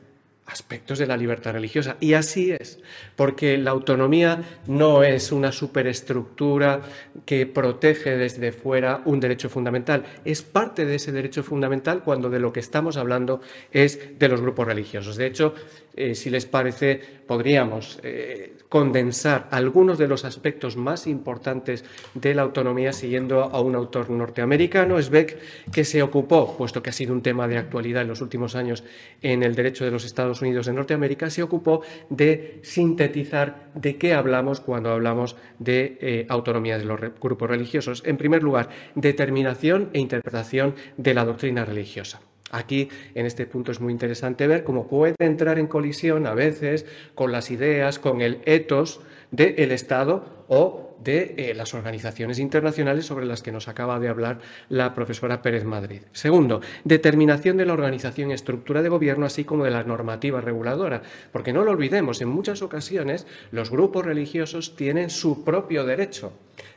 aspectos de la libertad religiosa. Y así es, porque la autonomía no es una superestructura que protege desde fuera un derecho fundamental. Es parte de ese derecho fundamental cuando de lo que estamos hablando es de los grupos religiosos. De hecho, eh, si les parece, podríamos eh, condensar algunos de los aspectos más importantes de la autonomía siguiendo a un autor norteamericano, Sveck, que se ocupó, puesto que ha sido un tema de actualidad en los últimos años en el derecho de los Estados Unidos de Norteamérica, se ocupó de sintetizar de qué hablamos cuando hablamos de eh, autonomía de los grupos religiosos. En primer lugar, determinación e interpretación de la doctrina religiosa. Aquí, en este punto, es muy interesante ver cómo puede entrar en colisión a veces con las ideas, con el etos del Estado o de eh, las organizaciones internacionales sobre las que nos acaba de hablar la profesora Pérez Madrid. Segundo, determinación de la organización y estructura de gobierno, así como de la normativa reguladora. Porque no lo olvidemos, en muchas ocasiones los grupos religiosos tienen su propio derecho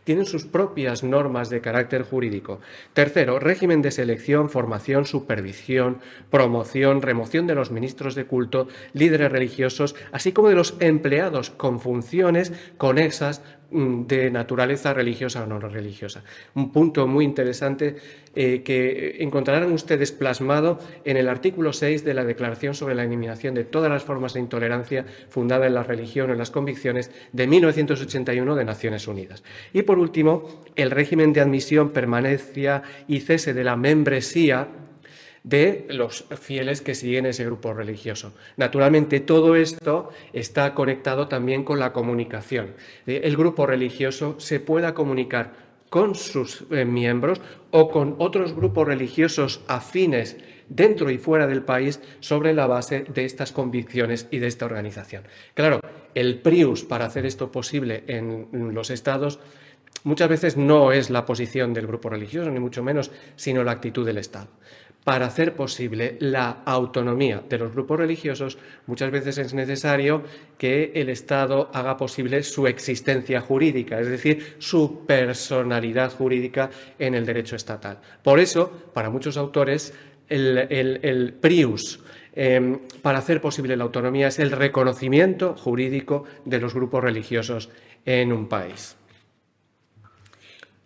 tienen sus propias normas de carácter jurídico. Tercero, régimen de selección, formación, supervisión, promoción, remoción de los ministros de culto, líderes religiosos, así como de los empleados con funciones conexas Mm, de naturaleza religiosa o no religiosa. Un punto muy interesante eh, que encontrarán ustedes plasmado en el artículo 6 de la Declaración sobre la Eliminación de todas las formas de intolerancia fundada en la religión o en las convicciones de 1981 de Naciones Unidas. Y por último, el régimen de admisión, permanencia y cese de la membresía de los fieles que siguen ese grupo religioso. Naturalmente, todo esto está conectado también con la comunicación. El grupo religioso se pueda comunicar con sus eh, miembros o con otros grupos religiosos afines dentro y fuera del país sobre la base de estas convicciones y de esta organización. Claro, el PRIUS para hacer esto posible en los estados muchas veces no es la posición del grupo religioso, ni mucho menos, sino la actitud del Estado para hacer posible la autonomía de los grupos religiosos, muchas veces es necesario que el Estado haga posible su existencia jurídica, es decir, su personalidad jurídica en el derecho estatal. Por eso, para muchos autores, el, PRIUS, em, para hacer posible la autonomía, es el reconocimiento jurídico de los grupos religiosos en un país.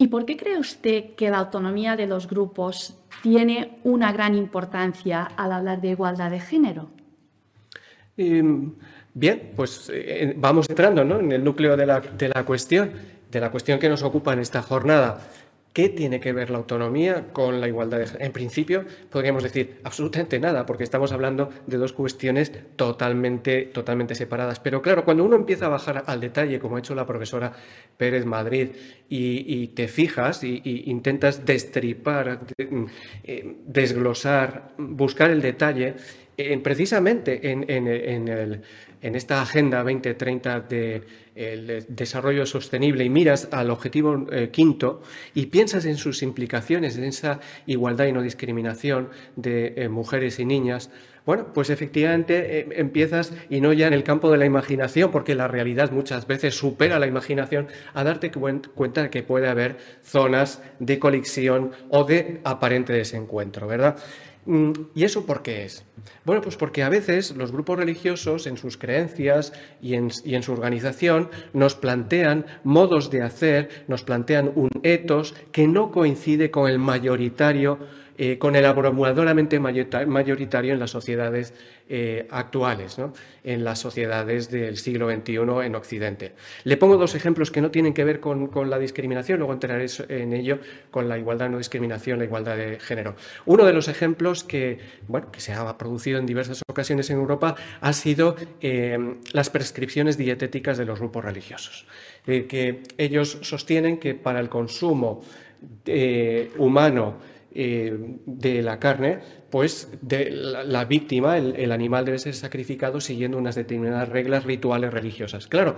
¿Y por qué cree usted que la autonomía de los grupos tiene una gran importancia al hablar de igualdad de género? Em, bien, pues eh, vamos entrando en el núcleo de la, de la cuestión, de la cuestión que nos ocupa en esta jornada. ¿Qué tiene que ver la autonomía con la igualdad de género? En principio, podríamos decir absolutamente nada, porque estamos hablando de dos cuestiones totalmente, totalmente separadas. Pero claro, cuando uno empieza a bajar al detalle, como ha hecho la profesora Pérez Madrid, y, te fijas y, intentas destripar, eh, desglosar, buscar el detalle, precisamente en, esta Agenda 2030 de desarrollo sostenible y miras al objetivo eh, quinto y piensas en sus implicaciones, en esa igualdad y no discriminación de eh, mujeres y niñas, bueno, pues efectivamente eh, empiezas, y no ya en el campo de la imaginación, porque la realidad muchas veces supera la imaginación, a darte cuenta de que puede haber zonas de colisión o de aparente desencuentro, ¿verdad? Mm, ¿Y eso por qué es? Bueno, pues porque a veces los grupos religiosos en sus creencias y en, su organización nos plantean modos de hacer, nos plantean un etos que no coincide con el mayoritario eh, con el abrumadoramente mayoritario en las sociedades eh, actuales, en las sociedades del siglo XXI en Occidente. Le pongo dos ejemplos que no tienen que ver con, la discriminación, luego entraré en ello con la igualdad, no discriminación, la igualdad de género. Uno de los ejemplos que, bueno, que se ha producido en diversas ocasiones en Europa ha sido eh, las prescripciones dietéticas de los grupos religiosos, que ellos sostienen que para el consumo humano eh, de la carne, pues la, víctima, el, animal debe ser sacrificado siguiendo unas determinadas reglas rituales religiosas. Claro,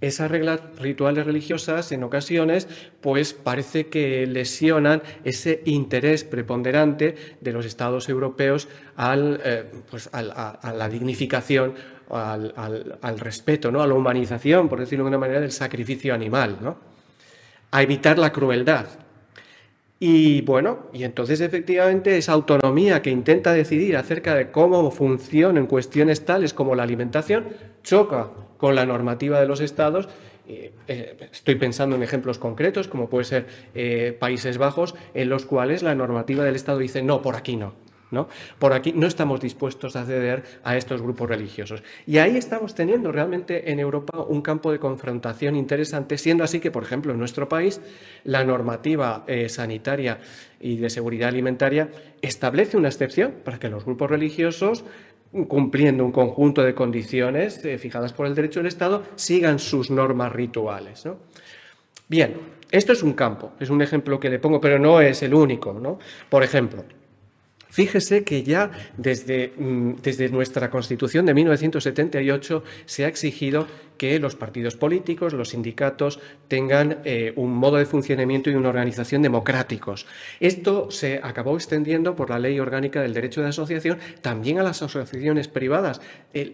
esas reglas rituales religiosas en ocasiones pues parece que lesionan ese interés preponderante de los estados europeos al, eh, pues a, la dignificación al, al, respeto, ¿no? a la humanización, por decirlo de una manera, del sacrificio animal, ¿no? a evitar la crueldad. Y bueno, y entonces efectivamente esa autonomía que intenta decidir acerca de cómo funcionan cuestiones tales como la alimentación choca con la normativa de los estados. Eh, estoy pensando en ejemplos concretos, como puede ser eh, Países Bajos, en los cuales la normativa del Estado dice no, por aquí no. ¿No? Por aquí no estamos dispuestos a ceder a estos grupos religiosos. Y ahí estamos teniendo realmente en Europa un campo de confrontación interesante, siendo así que, por ejemplo, en nuestro país la normativa eh, sanitaria y de seguridad alimentaria establece una excepción para que los grupos religiosos cumpliendo un conjunto de condiciones eh, fijadas por el derecho del Estado, sigan sus normas rituales. Bien, esto es un campo, es un ejemplo que le pongo, pero no es el único. ¿no? Por ejemplo, Fíjese que ya desde, mm, nuestra Constitución de 1978 se ha exigido que los partidos políticos, los sindicatos, tengan eh, un modo de funcionamiento y una organización democráticos. Esto se acabó extendiendo por la Ley Orgánica del Derecho de Asociación también a las asociaciones privadas.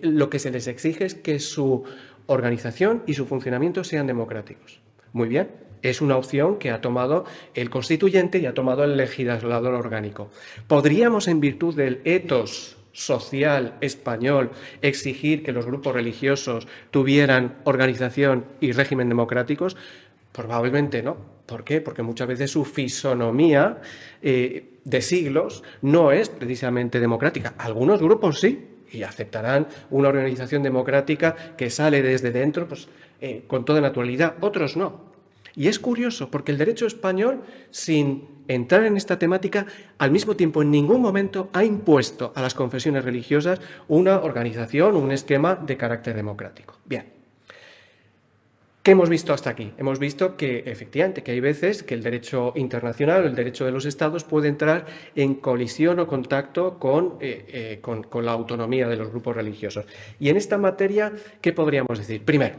lo que se les exige es que su organización y su funcionamiento sean democráticos. Muy bien, es una opción que ha tomado el constituyente y ha tomado el legislador orgánico. ¿Podríamos, en virtud del etos social español, exigir que los grupos religiosos tuvieran organización y régimen democráticos? Probablemente no. ¿Por qué? Porque muchas veces su fisonomía eh, de siglos no es precisamente democrática. Algunos grupos sí, y aceptarán una organización democrática que sale desde dentro pues, eh, con toda naturalidad. Otros no. Y es curioso porque el derecho español, sin entrar en esta temática, al mismo tiempo en ningún momento ha impuesto a las confesiones religiosas una organización, un esquema de carácter democrático. Bien. ¿Qué hemos visto hasta aquí? Hemos visto que efectivamente que hay veces que el derecho internacional, el derecho de los estados puede entrar en colisión o contacto con, eh, eh, con la autonomía de los grupos religiosos. Y en esta materia, ¿qué podríamos decir? Primero,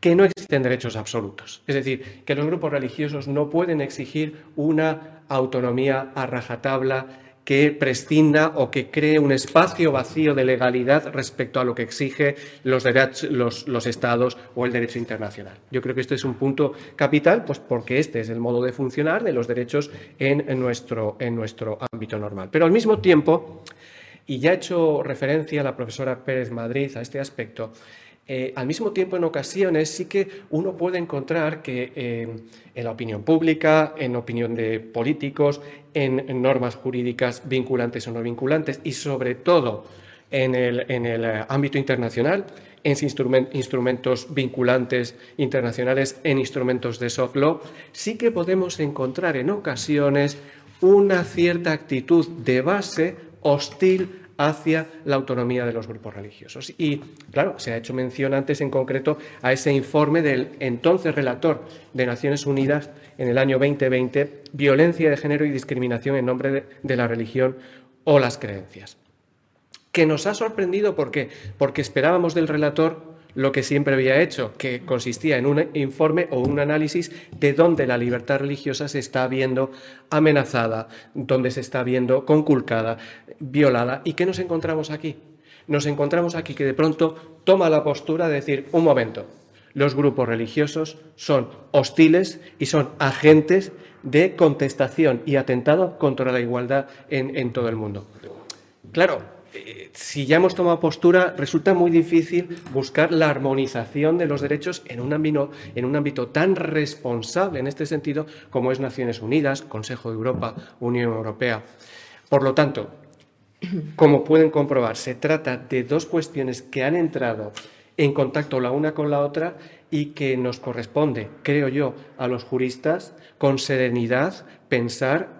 que no existen derechos absolutos. Es decir, que los grupos religiosos no pueden exigir una autonomía a rajatabla que prescinda o que cree un espacio vacío de legalidad respecto a lo que exige los, los, los, estados o el derecho internacional. Yo creo que este es un punto capital, pues porque este es el modo de funcionar de los derechos en, nuestro, en nuestro ámbito normal. Pero al mismo tiempo, y ya ha hecho referencia la profesora Pérez Madrid a este aspecto, eh, al mismo tiempo, en ocasiones sí que uno puede encontrar que eh, en la opinión pública, en opinión de políticos, en, normas jurídicas vinculantes o no vinculantes y sobre todo en el, ámbito internacional, en instrumentos vinculantes internacionales, en instrumentos de soft law, sí que podemos encontrar en ocasiones una cierta actitud de base hostil hacia la autonomía de los grupos religiosos. Y, claro, se ha hecho mención antes en concreto a ese informe del entonces relator de Naciones Unidas en el año 2020, Violencia de Género y Discriminación en nombre de, la religión o las creencias. Que nos ha sorprendido ¿por porque esperábamos del relator lo que siempre había hecho, que consistía en un informe o un análisis de dónde la libertad religiosa se está viendo amenazada, dónde se está viendo conculcada, violada. ¿Y qué nos encontramos aquí? Nos encontramos aquí que de pronto toma la postura de decir, un momento, los grupos religiosos son hostiles y son agentes de contestación y atentado contra la igualdad en, en todo el mundo. Claro, si ya hemos tomado postura, resulta muy difícil buscar la armonización de los derechos en un, ámbito, en un ámbito tan responsable en este sentido como es Naciones Unidas, Consejo de Europa, Unión Europea. Por lo tanto, como pueden comprobar, se trata de dos cuestiones que han entrado en contacto la una con la otra y que nos corresponde, creo yo, a los juristas, con serenidad, pensar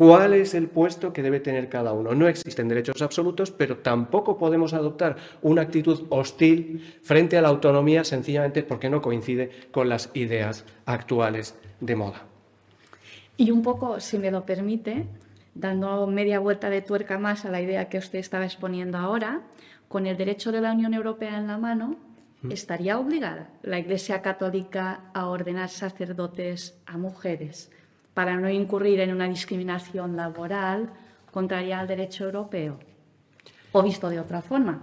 cuál es el puesto que debe tener cada uno. No existen derechos absolutos, pero tampoco podemos adoptar una actitud hostil frente a la autonomía sencillamente porque no coincide con las ideas actuales de moda. Y un poco, si me lo permite, dando media vuelta de tuerca más a la idea que usted estaba exponiendo ahora, con el derecho de la Unión Europea en la mano, mm. ¿estaría obligada la Iglesia Católica a ordenar sacerdotes a mujeres? Para no incurrir en una discriminación laboral contraria al derecho europeo. O visto de otra forma,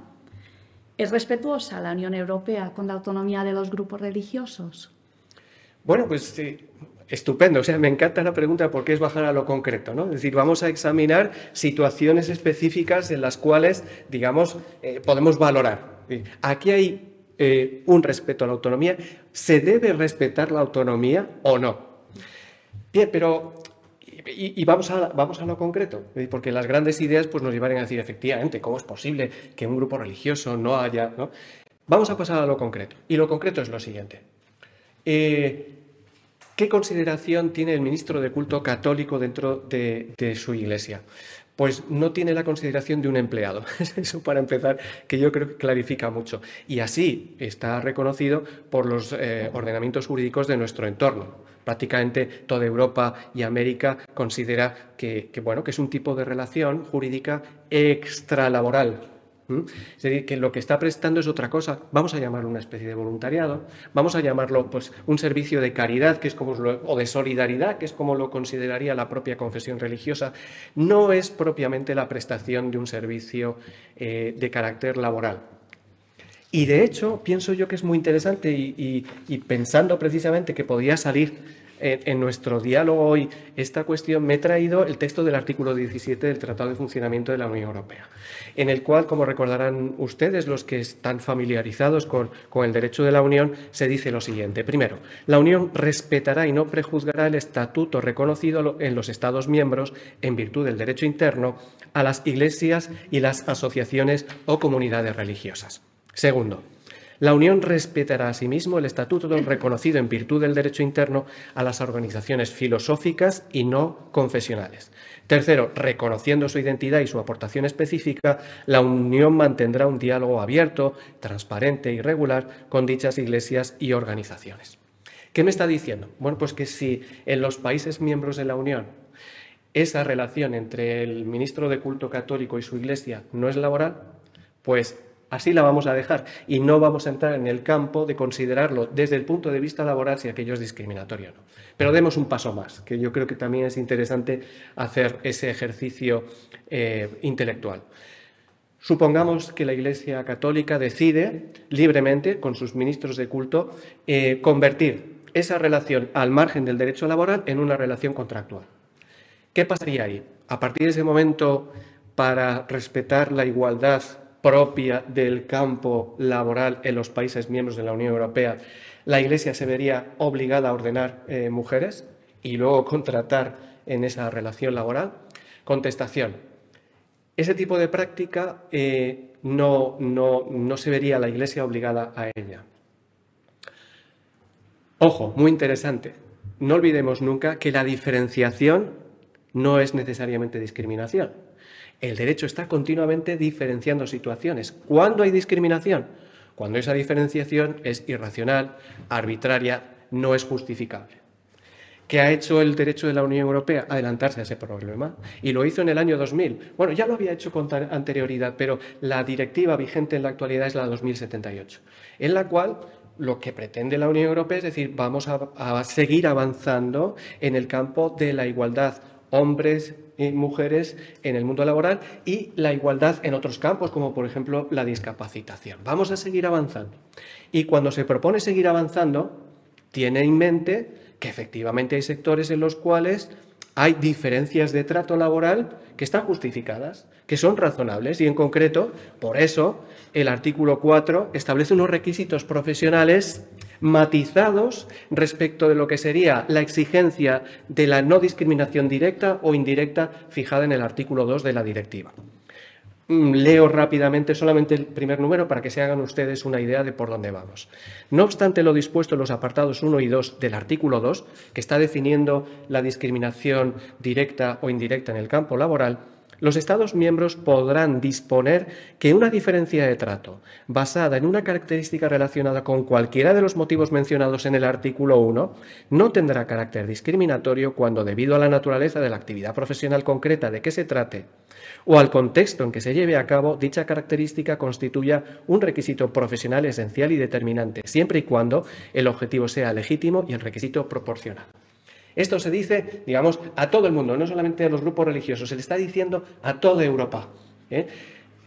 ¿es respetuosa la Unión Europea con la autonomía de los grupos religiosos? Bueno, pues sí, estupendo. O sea, me encanta la pregunta porque es bajar a lo concreto, ¿no? Es decir, vamos a examinar situaciones específicas en las cuales, digamos, eh, podemos valorar. Aquí hay eh, un respeto a la autonomía. ¿Se debe respetar la autonomía o no? Pero y, vamos, a, vamos a lo concreto, porque las grandes ideas pues, nos llevarían a decir, efectivamente, ¿cómo es posible que un grupo religioso no haya... Vamos a pasar a lo concreto. Y lo concreto es lo siguiente. Eh, ¿Qué consideración tiene el ministro de culto católico dentro de, su iglesia? Pues no tiene la consideración de un empleado. [laughs] Eso para empezar, que yo creo que clarifica mucho. Y así está reconocido por los eh, ordenamientos jurídicos de nuestro entorno prácticamente toda Europa y América considera que, bueno, que es un tipo de relación jurídica extralaboral. Es decir, que lo que está prestando es otra cosa. Vamos a llamarlo una especie de voluntariado, vamos a llamarlo pues, un servicio de caridad, que es como o de solidaridad, que es como lo consideraría la propia confesión religiosa. No es propiamente la prestación de un servicio eh, de carácter laboral. Y de hecho, pienso yo que es muy interesante y, pensando precisamente que podía salir en, nuestro diálogo hoy esta cuestión, me he traído el texto del artículo 17 del Tratado de Funcionamiento de la Unión Europea, en el cual, como recordarán ustedes, los que están familiarizados con, con el derecho de la Unión, se dice lo siguiente. Primero, la Unión respetará y no prejuzgará el estatuto reconocido en los Estados miembros, en virtud del derecho interno, a las iglesias y las asociaciones o comunidades religiosas. Segundo, la Unión respetará asimismo el estatuto reconocido en virtud del derecho interno a las organizaciones filosóficas y no confesionales. Tercero, reconociendo su identidad y su aportación específica, la Unión mantendrá un diálogo abierto, transparente y regular con dichas iglesias y organizaciones. ¿Qué me está diciendo? Bueno, pues que si en los países miembros de la Unión esa relación entre el ministro de culto católico y su iglesia no es laboral, pues Así la vamos a dejar y no vamos a entrar en el campo de considerarlo desde el punto de vista laboral si aquello es discriminatorio o no. Pero demos un paso más, que yo creo que también es interesante hacer ese ejercicio eh, intelectual. Supongamos que la Iglesia Católica decide libremente, con sus ministros de culto, eh, convertir esa relación al margen del derecho laboral en una relación contractual. ¿Qué pasaría ahí? A partir de ese momento, para respetar la igualdad propia del campo laboral en los países miembros de la Unión Europea, la Iglesia se vería obligada a ordenar eh, mujeres y luego contratar en esa relación laboral? Contestación. Ese tipo de práctica eh, no, no, no se vería la Iglesia obligada a ella. Ojo, muy interesante. No olvidemos nunca que la diferenciación no es necesariamente discriminación. El derecho está continuamente diferenciando situaciones. ¿Cuándo hay discriminación? Cuando esa diferenciación es irracional, arbitraria, no es justificable. ¿Qué ha hecho el derecho de la Unión Europea? Adelantarse a ese problema. Y lo hizo en el año 2000. Bueno, ya lo había hecho con anterioridad, pero la directiva vigente en la actualidad es la 2078, en la cual lo que pretende la Unión Europea es decir, vamos a, a seguir avanzando en el campo de la igualdad hombres y mujeres en el mundo laboral y la igualdad en otros campos, como por ejemplo la discapacitación. Vamos a seguir avanzando. Y cuando se propone seguir avanzando, tiene en mente que efectivamente hay sectores en los cuales hay diferencias de trato laboral que están justificadas, que son razonables y en concreto, por eso, el artículo 4 establece unos requisitos profesionales matizados respecto de lo que sería la exigencia de la no discriminación directa o indirecta fijada en el artículo 2 de la directiva. Mm, leo rápidamente solamente el primer número para que se hagan ustedes una idea de por dónde vamos. No obstante lo dispuesto en los apartados 1 y 2 del artículo 2, que está definiendo la discriminación directa o indirecta en el campo laboral, los Estados miembros podrán disponer que una diferencia de trato basada en una característica relacionada con cualquiera de los motivos mencionados en el artículo 1 no tendrá carácter discriminatorio cuando, debido a la naturaleza de la actividad profesional concreta de que se trate o al contexto en que se lleve a cabo, dicha característica constituya un requisito profesional esencial y determinante, siempre y cuando el objetivo sea legítimo y el requisito proporcional. Esto se dice, digamos, a todo el mundo, no solamente a los grupos religiosos, se le está diciendo a toda Europa. ¿eh?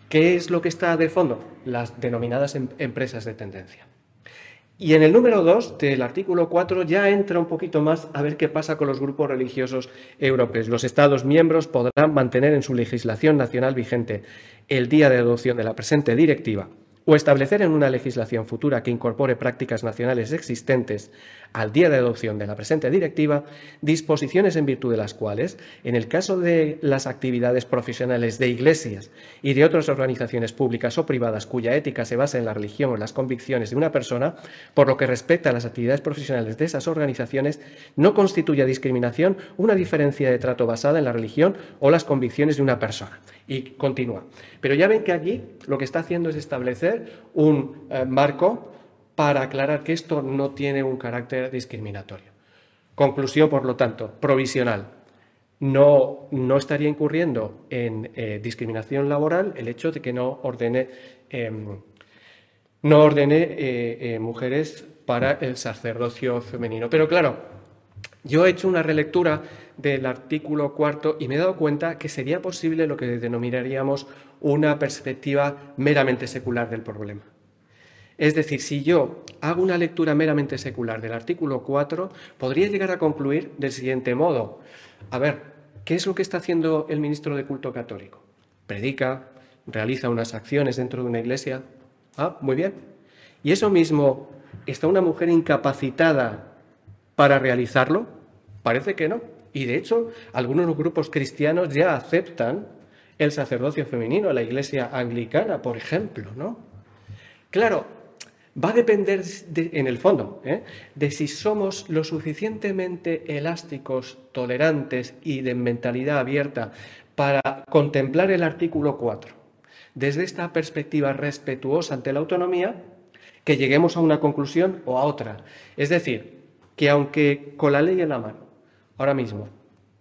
¿Qué es lo que está de fondo? Las denominadas em-, empresas de tendencia. Y en el número 2 del artículo 4 ya entra un poquito más a ver qué pasa con los grupos religiosos europeos. Los Estados miembros podrán mantener en su legislación nacional vigente el día de adopción de la presente directiva o establecer en una legislación futura que incorpore prácticas nacionales existentes al día de adopción de la presente directiva, disposiciones en virtud de las cuales, en el caso de las actividades profesionales de iglesias y de otras organizaciones públicas o privadas cuya ética se basa en la religión o las convicciones de una persona, por lo que respecta a las actividades profesionales de esas organizaciones, no constituya discriminación una diferencia de trato basada en la religión o las convicciones de una persona. Y continúa. Pero ya ven que aquí lo que está haciendo es establecer un eh, marco para aclarar que esto no tiene un carácter discriminatorio. Conclusión, por lo tanto, provisional. No, no estaría incurriendo en eh, discriminación laboral el hecho de que no ordene, em, no ordene eh, mujeres para el sacerdocio femenino. Pero claro, yo he hecho una relectura del artículo cuarto y me he dado cuenta que sería posible lo que denominaríamos una perspectiva meramente secular del problema. Es decir, si yo hago una lectura meramente secular del artículo 4, podría llegar a concluir del siguiente modo. A ver, ¿qué es lo que está haciendo el ministro de culto católico? Predica, realiza unas acciones dentro de una iglesia. Ah, muy bien. Y eso mismo, ¿está una mujer incapacitada para realizarlo? Parece que no. Y de hecho, algunos grupos cristianos ya aceptan el sacerdocio femenino, la iglesia anglicana, por ejemplo, ¿no? Claro, va a depender, en el fondo, ¿eh? de si somos lo suficientemente elásticos, tolerantes y de mentalidad abierta para contemplar el artículo 4 desde esta perspectiva respetuosa ante la autonomía, que lleguemos a una conclusión o a otra. Es decir, que aunque con la ley en la mano, ahora mismo,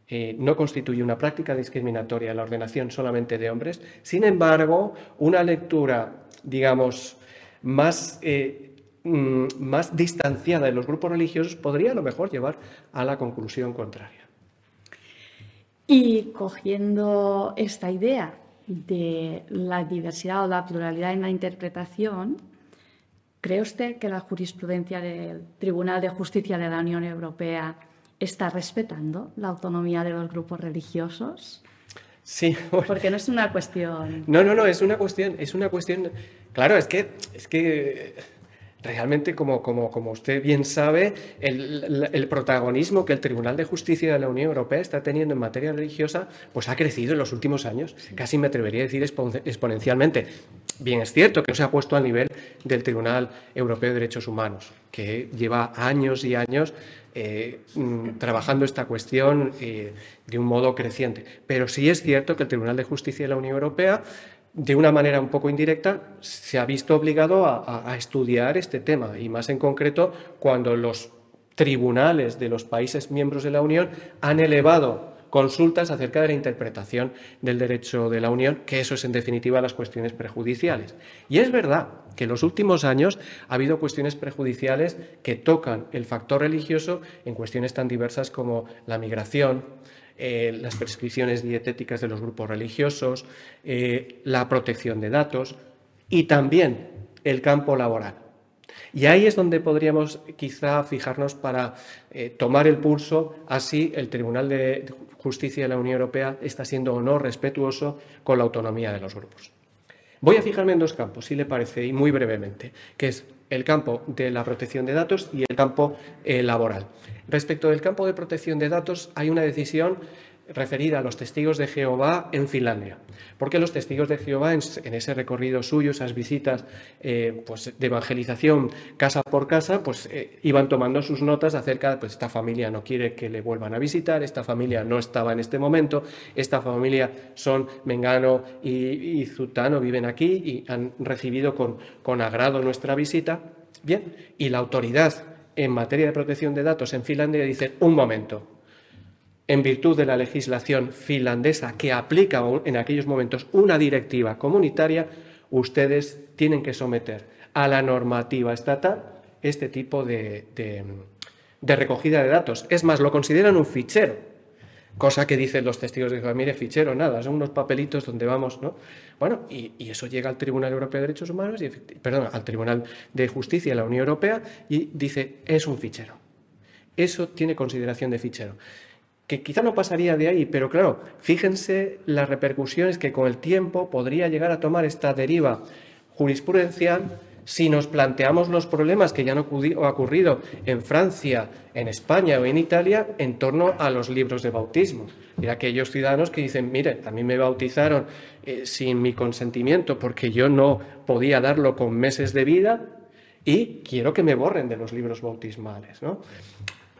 eh, no constituye una práctica discriminatoria la ordenación solamente de hombres, sin embargo, una lectura, digamos, más, eh, mm, más distanciada de los grupos religiosos podría a lo mejor llevar a la conclusión contraria. Y cogiendo esta idea de la diversidad o la pluralidad en la interpretación, ¿Cree usted que la jurisprudencia del Tribunal de Justicia de la Unión Europea está respetando la autonomía de los grupos religiosos? Sí, [laughs] porque no es una cuestión. No, no, no, es una cuestión, es una cuestión. Claro, es que, es que realmente, como, como, como usted bien sabe, el, el, protagonismo que el Tribunal de Justicia de la Unión Europea está teniendo en materia religiosa, pues ha crecido en los últimos años. Casi me atrevería a decir exponencialmente. Bien, es cierto que no se ha puesto al nivel del Tribunal Europeo de Derechos Humanos, que lleva años y años eh, mm, trabajando esta cuestión eh, de un modo creciente. Pero sí es cierto que el Tribunal de Justicia de la Unión Europea, de una manera un poco indirecta, se ha visto obligado a estudiar este tema, y más en concreto cuando los tribunales de los países miembros de la Unión han elevado consultas acerca de la interpretación del derecho de la Unión, que eso es en definitiva las cuestiones prejudiciales. Y es verdad que en los últimos años ha habido cuestiones prejudiciales que tocan el factor religioso en cuestiones tan diversas como la migración, eh, las prescripciones dietéticas de los grupos religiosos, eh, la protección de datos y también el campo laboral. Y ahí es donde podríamos quizá fijarnos para eh, tomar el pulso a si el Tribunal de Justicia de la Unión Europea está siendo o no respetuoso con la autonomía de los grupos. Voy a fijarme en dos campos, si le parece, y muy brevemente, que es el campo de la protección de datos y el campo laboral. Respecto del campo de protección de datos, hay una decisión referida a los testigos de Jehová en Finlandia. Porque los testigos de Jehová, en, ese recorrido suyo, esas visitas eh, pues, de evangelización casa por casa, pues eh, iban tomando sus notas acerca de pues esta familia no quiere que le vuelvan a visitar, esta familia no estaba en este momento, esta familia son Mengano y, Zutano, viven aquí y han recibido con, con agrado nuestra visita. Bien, y la autoridad en materia de protección de datos en Finlandia dice, un momento, en virtud de la legislación finlandesa que aplica en aquellos momentos una directiva comunitaria, ustedes tienen que someter a la normativa estatal este tipo de, recogida de datos. Es más, lo consideran un fichero, cosa que dicen los testigos de Jehová, mire, fichero, nada, son unos papelitos donde vamos, ¿no? Bueno, y, eso llega al Tribunal Europeo de Derechos Humanos, y, perdón, al Tribunal de Justicia de la Unión Europea y dice, es un fichero. Eso tiene consideración de fichero que quizá no pasaría de ahí, pero claro, fíjense las repercusiones que con el tiempo podría llegar a tomar esta deriva jurisprudencial si nos planteamos los problemas que ya han ocurrido en Francia, en España o en Italia en torno a los libros de bautismo. Aquellos ciudadanos que dicen, mire, a mí me bautizaron eh, sin mi consentimiento porque yo no podía darlo con meses de vida y quiero que me borren de los libros bautismales. ¿no?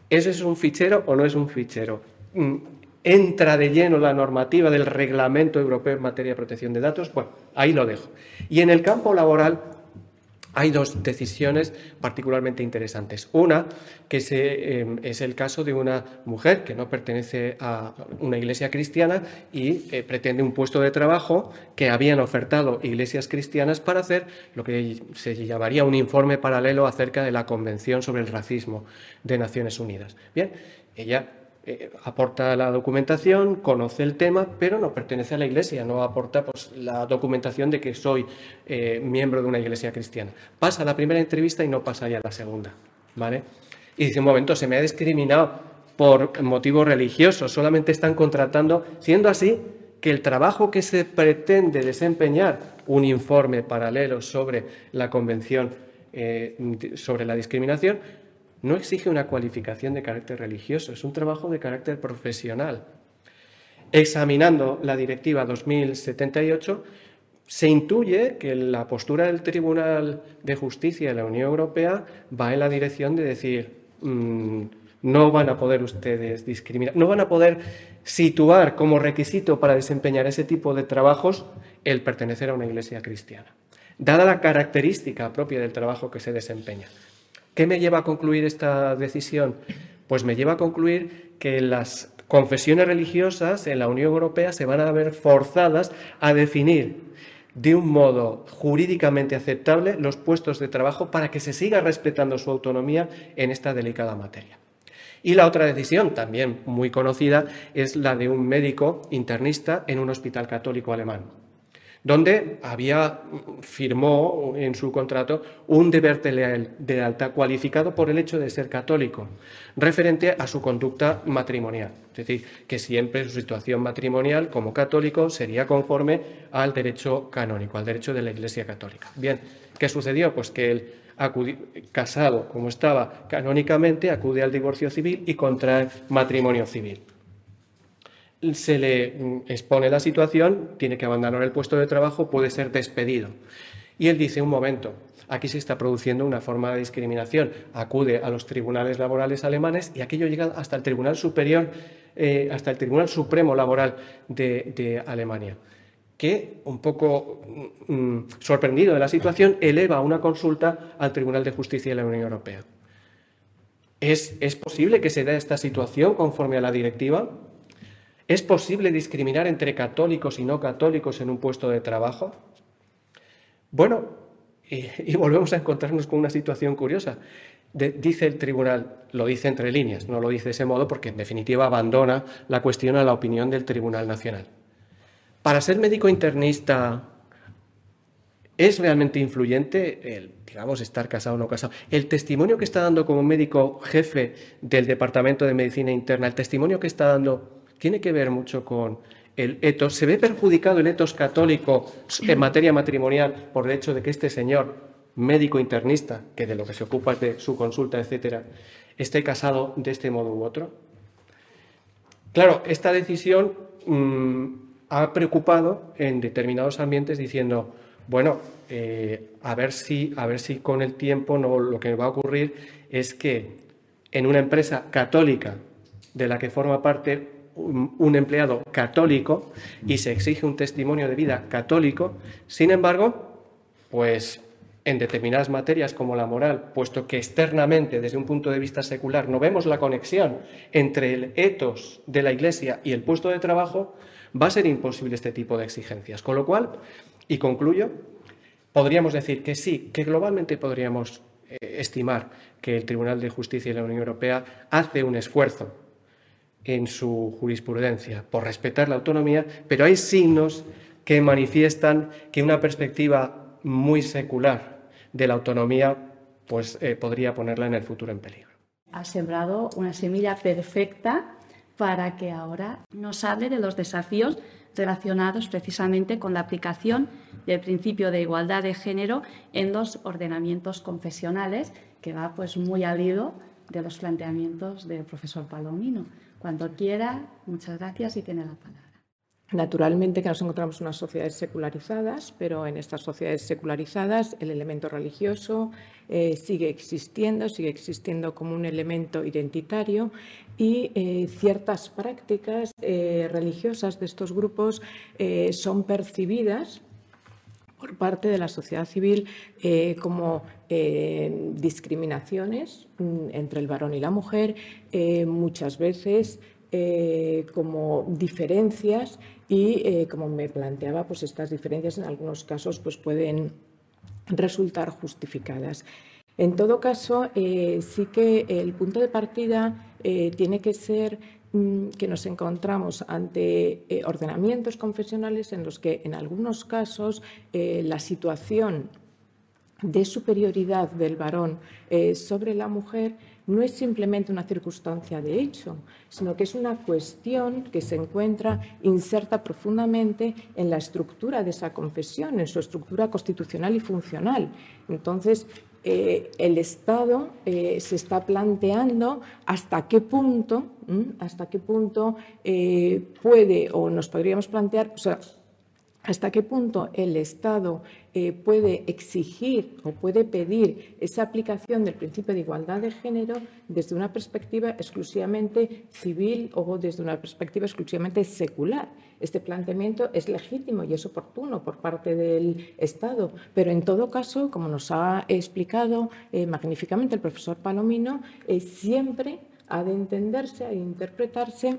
¿Ese es un fichero o no es un fichero? Mm, entra de lleno la normativa del Reglamento Europeo en materia de protección de datos, bueno, ahí lo dejo. Y en el campo laboral hay dos decisiones particularmente interesantes. Una, que em, es el caso de una mujer que no pertenece a una iglesia cristiana y eh, pretende un puesto de trabajo que habían ofertado iglesias cristianas para hacer lo que se llamaría un informe paralelo acerca de la Convención sobre el Racismo de Naciones Unidas. Bien, ella eh, aporta la documentación, conoce el tema, pero no pertenece a la iglesia, no aporta pues, la documentación de que soy eh, miembro de una iglesia cristiana. Pasa la primera entrevista y no pasa ya la segunda. ¿vale? Y dice, un momento, se me ha discriminado por motivos religiosos, solamente están contratando, siendo así que el trabajo que se pretende desempeñar, un informe paralelo sobre la Convención eh, sobre la discriminación, no exige una cualificación de carácter religioso, es un trabajo de carácter profesional. Examinando la Directiva 2078, se intuye que la postura del Tribunal de Justicia de la Unión Europea va en la dirección de decir, mm, no van a poder ustedes discriminar, no van a poder situar como requisito para desempeñar ese tipo de trabajos el pertenecer a una iglesia cristiana, dada la característica propia del trabajo que se desempeña. ¿Qué me lleva a concluir esta decisión? Pues me lleva a concluir que las confesiones religiosas en la Unión Europea se van a ver forzadas a definir de un modo jurídicamente aceptable los puestos de trabajo para que se siga respetando su autonomía en esta delicada materia. Y la otra decisión, también muy conocida, es la de un médico internista en un hospital católico alemán donde había, firmó en su contrato un deber de lealtad cualificado por el hecho de ser católico, referente a su conducta matrimonial. Es decir, que siempre su situación matrimonial como católico sería conforme al derecho canónico, al derecho de la Iglesia católica. Bien, ¿qué sucedió? Pues que él casado como estaba canónicamente, acude al divorcio civil y contrae matrimonio civil se le expone la situación, tiene que abandonar el puesto de trabajo, puede ser despedido. Y él dice, un momento, aquí se está produciendo una forma de discriminación. Acude a los tribunales laborales alemanes y aquello llega hasta el Tribunal Superior, eh, hasta el Tribunal Supremo Laboral de, Alemania, que, un poco mm, mm, sorprendido de la situación, eleva una consulta al Tribunal de Justicia de la Unión Europea. ¿Es, ¿Es posible que se dé esta situación conforme a la directiva? ¿Es posible discriminar entre católicos y no católicos en un puesto de trabajo? Bueno, y, volvemos a encontrarnos con una situación curiosa. dice el tribunal, lo dice entre líneas, no lo dice de ese modo porque en definitiva abandona la cuestión a la opinión del Tribunal Nacional. Para ser médico internista ¿Es realmente influyente el, digamos, estar casado o no casado? El testimonio que está dando como médico jefe del Departamento de Medicina Interna, el testimonio que está dando, tiene que ver mucho con el etos. ¿Se ve perjudicado el etos católico en materia matrimonial por el hecho de que este señor, médico internista, que de lo que se ocupa es de su consulta, etcétera, esté casado de este modo u otro? Claro, esta decisión mm, ha preocupado en determinados ambientes diciendo, bueno, eh, a, ver si, a ver si con el tiempo no, lo que va a ocurrir es que en una empresa católica de la que forma parte un, empleado católico y se exige un testimonio de vida católico, sin embargo, pues en determinadas materias como la moral, puesto que externamente, desde un punto de vista secular, no vemos la conexión entre el etos de la Iglesia y el puesto de trabajo, va a ser imposible este tipo de exigencias. Con lo cual, y concluyo, podríamos decir que sí, que globalmente podríamos eh, estimar que el Tribunal de Justicia de la Unión Europea hace un esfuerzo en su jurisprudencia por respetar la autonomía, pero hay signos que manifiestan que una perspectiva muy secular de la autonomía pues, eh, podría ponerla en el futuro en peligro. Ha sembrado una semilla perfecta para que ahora nos hable de los desafíos relacionados precisamente con la aplicación del principio de igualdad de género en los ordenamientos confesionales, que va pues muy al hilo de los planteamientos del profesor Palomino. Cuando quiera, muchas gracias y tiene la palabra. Naturalmente que nos encontramos en unas sociedades secularizadas, pero en estas sociedades secularizadas el elemento religioso eh, sigue existiendo, sigue existiendo como un elemento identitario y eh, ciertas prácticas eh, religiosas de estos grupos son percibidas por parte de la sociedad civil como discriminaciones mm, entre el varón y la mujer, muchas veces como diferencias y eh, como me planteaba, pues estas diferencias en algunos casos pues pueden resultar justificadas. En todo caso, eh, sí que el punto de partida eh, tiene que ser que nos encontramos ante ordenamientos confesionales en los que en algunos casos la situación de superioridad del varón sobre la mujer no es simplemente una circunstancia de hecho, sino que es una cuestión que se encuentra inserta profundamente en la estructura de esa confesión, en su estructura constitucional y funcional. Entonces, eh, el Estado eh, se está planteando hasta qué punto, hasta qué punto eh, puede o nos podríamos plantear, hasta qué punto el Estado eh, puede exigir o puede pedir esa aplicación del principio de igualdad de género desde una perspectiva exclusivamente civil o desde una perspectiva exclusivamente secular. Este planteamiento es legítimo y es oportuno por parte del Estado, pero en todo caso, como nos ha explicado eh, magníficamente el profesor Palomino, eh, siempre ha de entenderse, ha de interpretarse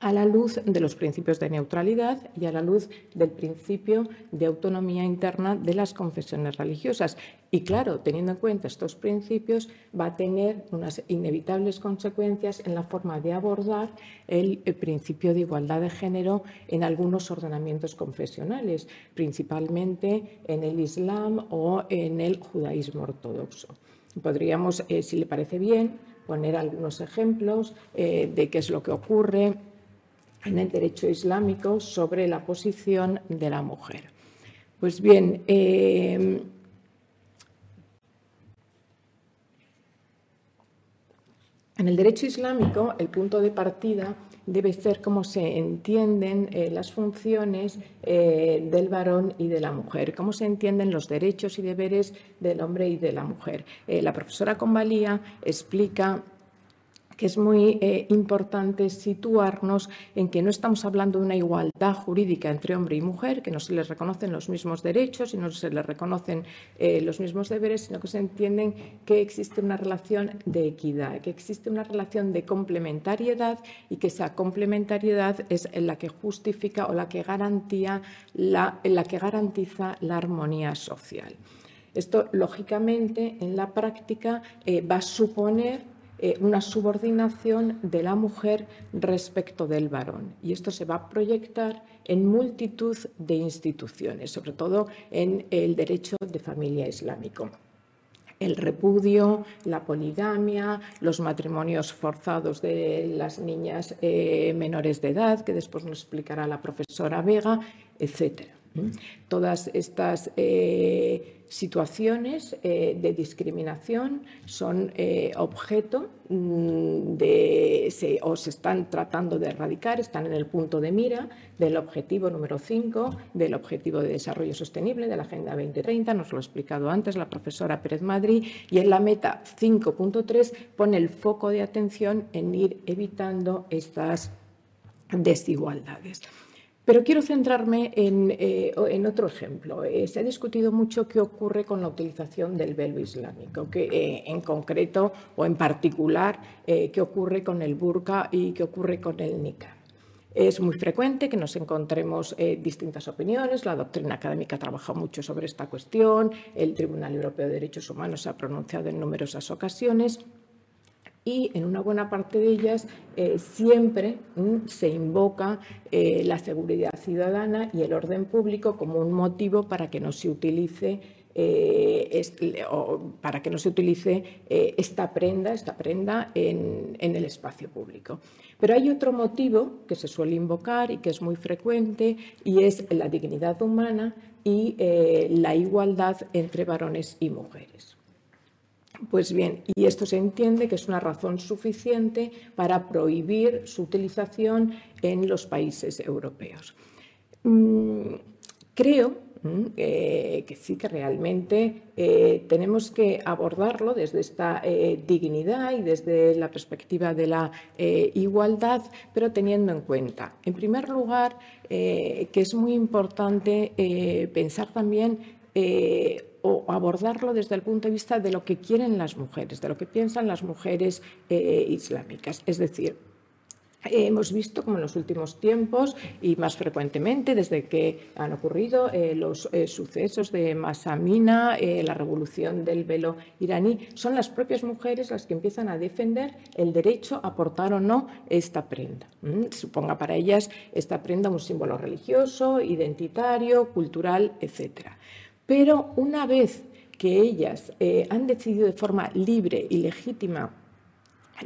a la luz de los principios de neutralidad y a la luz del principio de autonomía interna de las confesiones religiosas. Y claro, teniendo en cuenta estos principios, va a tener unas inevitables consecuencias en la forma de abordar el, principio de igualdad de género en algunos ordenamientos confesionales, principalmente en el Islam o en el judaísmo ortodoxo. Podríamos, eh, si le parece bien, poner algunos ejemplos eh, de qué es lo que ocurre en el derecho islámico sobre la posición de la mujer. Pues bien, eh, en el derecho islámico el punto de partida debe ser cómo se entienden eh, las funciones eh, del varón y de la mujer, cómo se entienden los derechos y deberes del hombre y de la mujer. la profesora Convalía explica que es muy eh, importante situarnos en que no estamos hablando de una igualdad jurídica entre hombre y mujer, que no se les reconocen los mismos derechos y no se les reconocen eh, los mismos deberes, sino que se entienden que existe una relación de equidad, que existe una relación de complementariedad y que esa complementariedad es la que justifica o la que, garantía la, la que garantiza la armonía social. Esto, lógicamente, en la práctica eh, va a suponer eh, una subordinación de la mujer respecto del varón. Y esto se va a proyectar en multitud de instituciones, sobre todo en el derecho de familia islámico el repudio, la poligamia, los matrimonios forzados de las niñas eh, menores de edad, que después nos explicará la profesora Vega, etcétera. Todas estas eh, situaciones eh, de discriminación son eh, objeto mm, de, o se están tratando de erradicar, están en el punto de mira del objetivo número 5 del Objetivo de Desarrollo Sostenible de la Agenda 2030, nos lo ha explicado antes la profesora Pérez Madrid, y en la meta 5.3 pone el foco de atención en ir evitando estas desigualdades. Pero quiero centrarme en, eh, otro ejemplo. Eh, se ha discutido mucho qué ocurre con la utilización del velo islámico, que, eh, en concreto o en particular qué ocurre con el burka y qué ocurre con el niqab. Es muy frecuente que nos encontremos distintas opiniones. La doctrina académica ha trabajado mucho sobre esta cuestión. El Tribunal Europeo de Derechos Humanos se ha pronunciado en numerosas ocasiones y en una buena parte de ellas eh, siempre mm, se invoca eh, la seguridad ciudadana y el orden público como un motivo para que no se utilice eh, para que no se utilice esta prenda, esta prenda en, en, el espacio público. Pero hay otro motivo que se suele invocar y que es muy frecuente y es la dignidad humana y la igualdad entre varones y mujeres. Pues bien, y esto se entiende que es una razón suficiente para prohibir su utilización en los países europeos. Mm, creo mm, que sí que realmente eh, tenemos que abordarlo desde esta eh, dignidad y desde la perspectiva de la eh, igualdad, pero teniendo en cuenta, en primer lugar, que es muy importante pensar también o abordarlo desde el punto de vista de lo que quieren las mujeres, de lo que piensan las mujeres eh, islámicas. Es decir, Hemos visto como en los últimos tiempos y más frecuentemente desde que han ocurrido eh, los eh, sucesos de Masamina, la revolución del velo iraní, son las propias mujeres las que empiezan a defender el derecho a portar o no esta prenda. Suponga para ellas esta prenda un símbolo religioso, identitario, cultural, etcétera. Pero una vez que ellas eh, han decidido de forma libre y legítima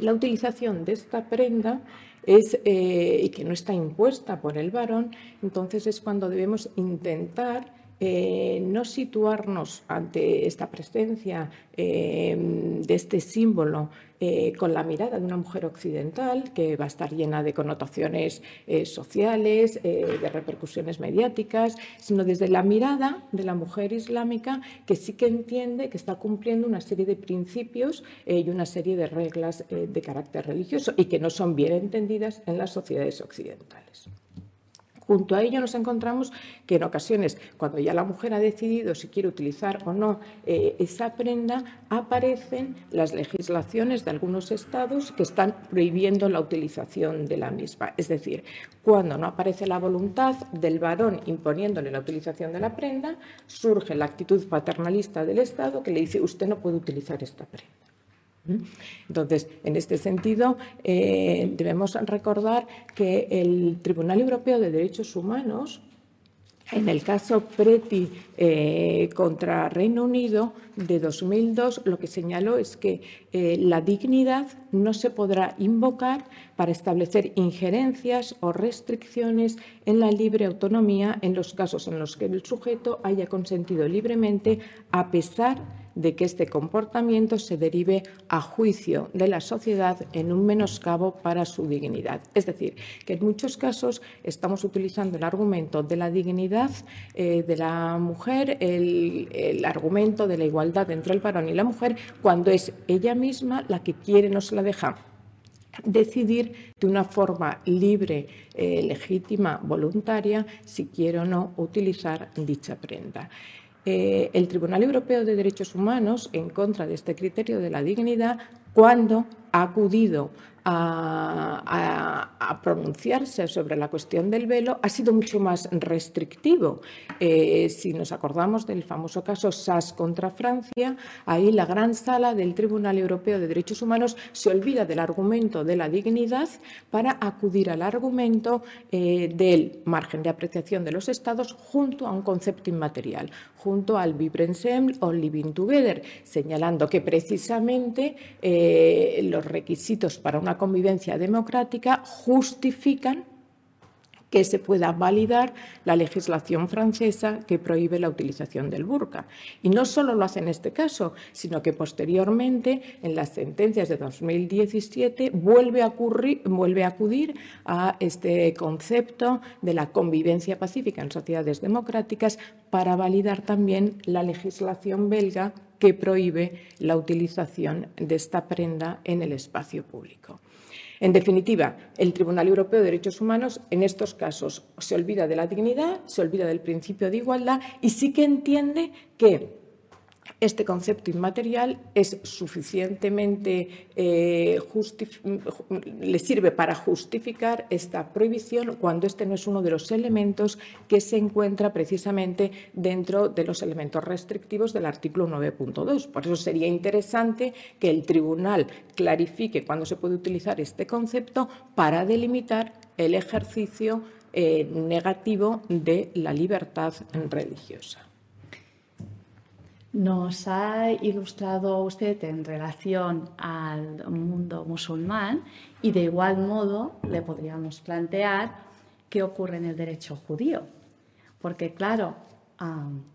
la utilización de esta prenda es, eh, y que no está impuesta por el varón, entonces es cuando debemos intentar eh, no situarnos ante esta presencia de este símbolo eh, con la mirada de una mujer occidental que va a estar llena de connotaciones sociales, de repercusiones mediáticas, sino desde la mirada de la mujer islámica que sí que entiende que está cumpliendo una serie de principios y una serie de reglas de carácter religioso y que no son bien entendidas en las sociedades occidentales. Junto a ello nos encontramos que en ocasiones, cuando ya la mujer ha decidido si quiere utilizar o no eh, esa prenda, aparecen las legislaciones de algunos estados que están prohibiendo la utilización de la misma. Es decir, cuando no aparece la voluntad del varón imponiéndole la utilización de la prenda, surge la actitud paternalista del Estado que le dice usted no puede utilizar esta prenda. Entonces, en este sentido, eh, debemos recordar que el Tribunal Europeo de Derechos Humanos, en el caso Preti eh, contra Reino Unido de 2002, lo que señaló es que eh, la dignidad no se podrá invocar para establecer injerencias o restricciones en la libre autonomía en los casos en los que el sujeto haya consentido libremente a pesar de de que este comportamiento se derive a juicio de la sociedad en un menoscabo para su dignidad. Es decir, que en muchos casos estamos utilizando el argumento de la dignidad eh, de la mujer, el, argumento de la igualdad entre el varón y la mujer, cuando es ella misma la que quiere, no se la deja decidir de una forma libre, eh, legítima, voluntaria, si quiere o no utilizar dicha prenda. Eh, el Tribunal Europeo de Derechos Humanos, en contra de este criterio de la dignidad, cuando ha acudido a, pronunciarse sobre la cuestión del velo ha sido mucho más restrictivo. Eh, si nos acordamos del famoso caso SAS contra Francia, ahí la gran sala del Tribunal Europeo de Derechos Humanos se olvida del argumento de la dignidad para acudir al argumento eh, del margen de apreciación de los estados junto a un concepto inmaterial, junto al Vibrensem o Living Together, señalando que precisamente eh, los requisitos para una convivencia democrática justifican que se pueda validar la legislación francesa que prohíbe la utilización del burka. Y no solo lo hace en este caso, sino que posteriormente, en las sentencias de 2017, vuelve a, vuelve a acudir a este concepto de la convivencia pacífica en sociedades democráticas para validar también la legislación belga que prohíbe la utilización de esta prenda en el espacio público. En definitiva, el Tribunal Europeo de Derechos Humanos en estos casos se olvida de la dignidad, se olvida del principio de igualdad y sí que entiende que este concepto inmaterial es suficientemente eh, le sirve para justificar esta prohibición cuando este no es uno de los elementos que se encuentra precisamente dentro de los elementos restrictivos del artículo 9.2. Por eso sería interesante que el tribunal clarifique cuándo se puede utilizar este concepto para delimitar el ejercicio eh, negativo de la libertad religiosa. Nos ha ilustrado usted en relación al mundo musulmán y de igual modo le podríamos plantear qué ocurre en el derecho judío. Porque claro,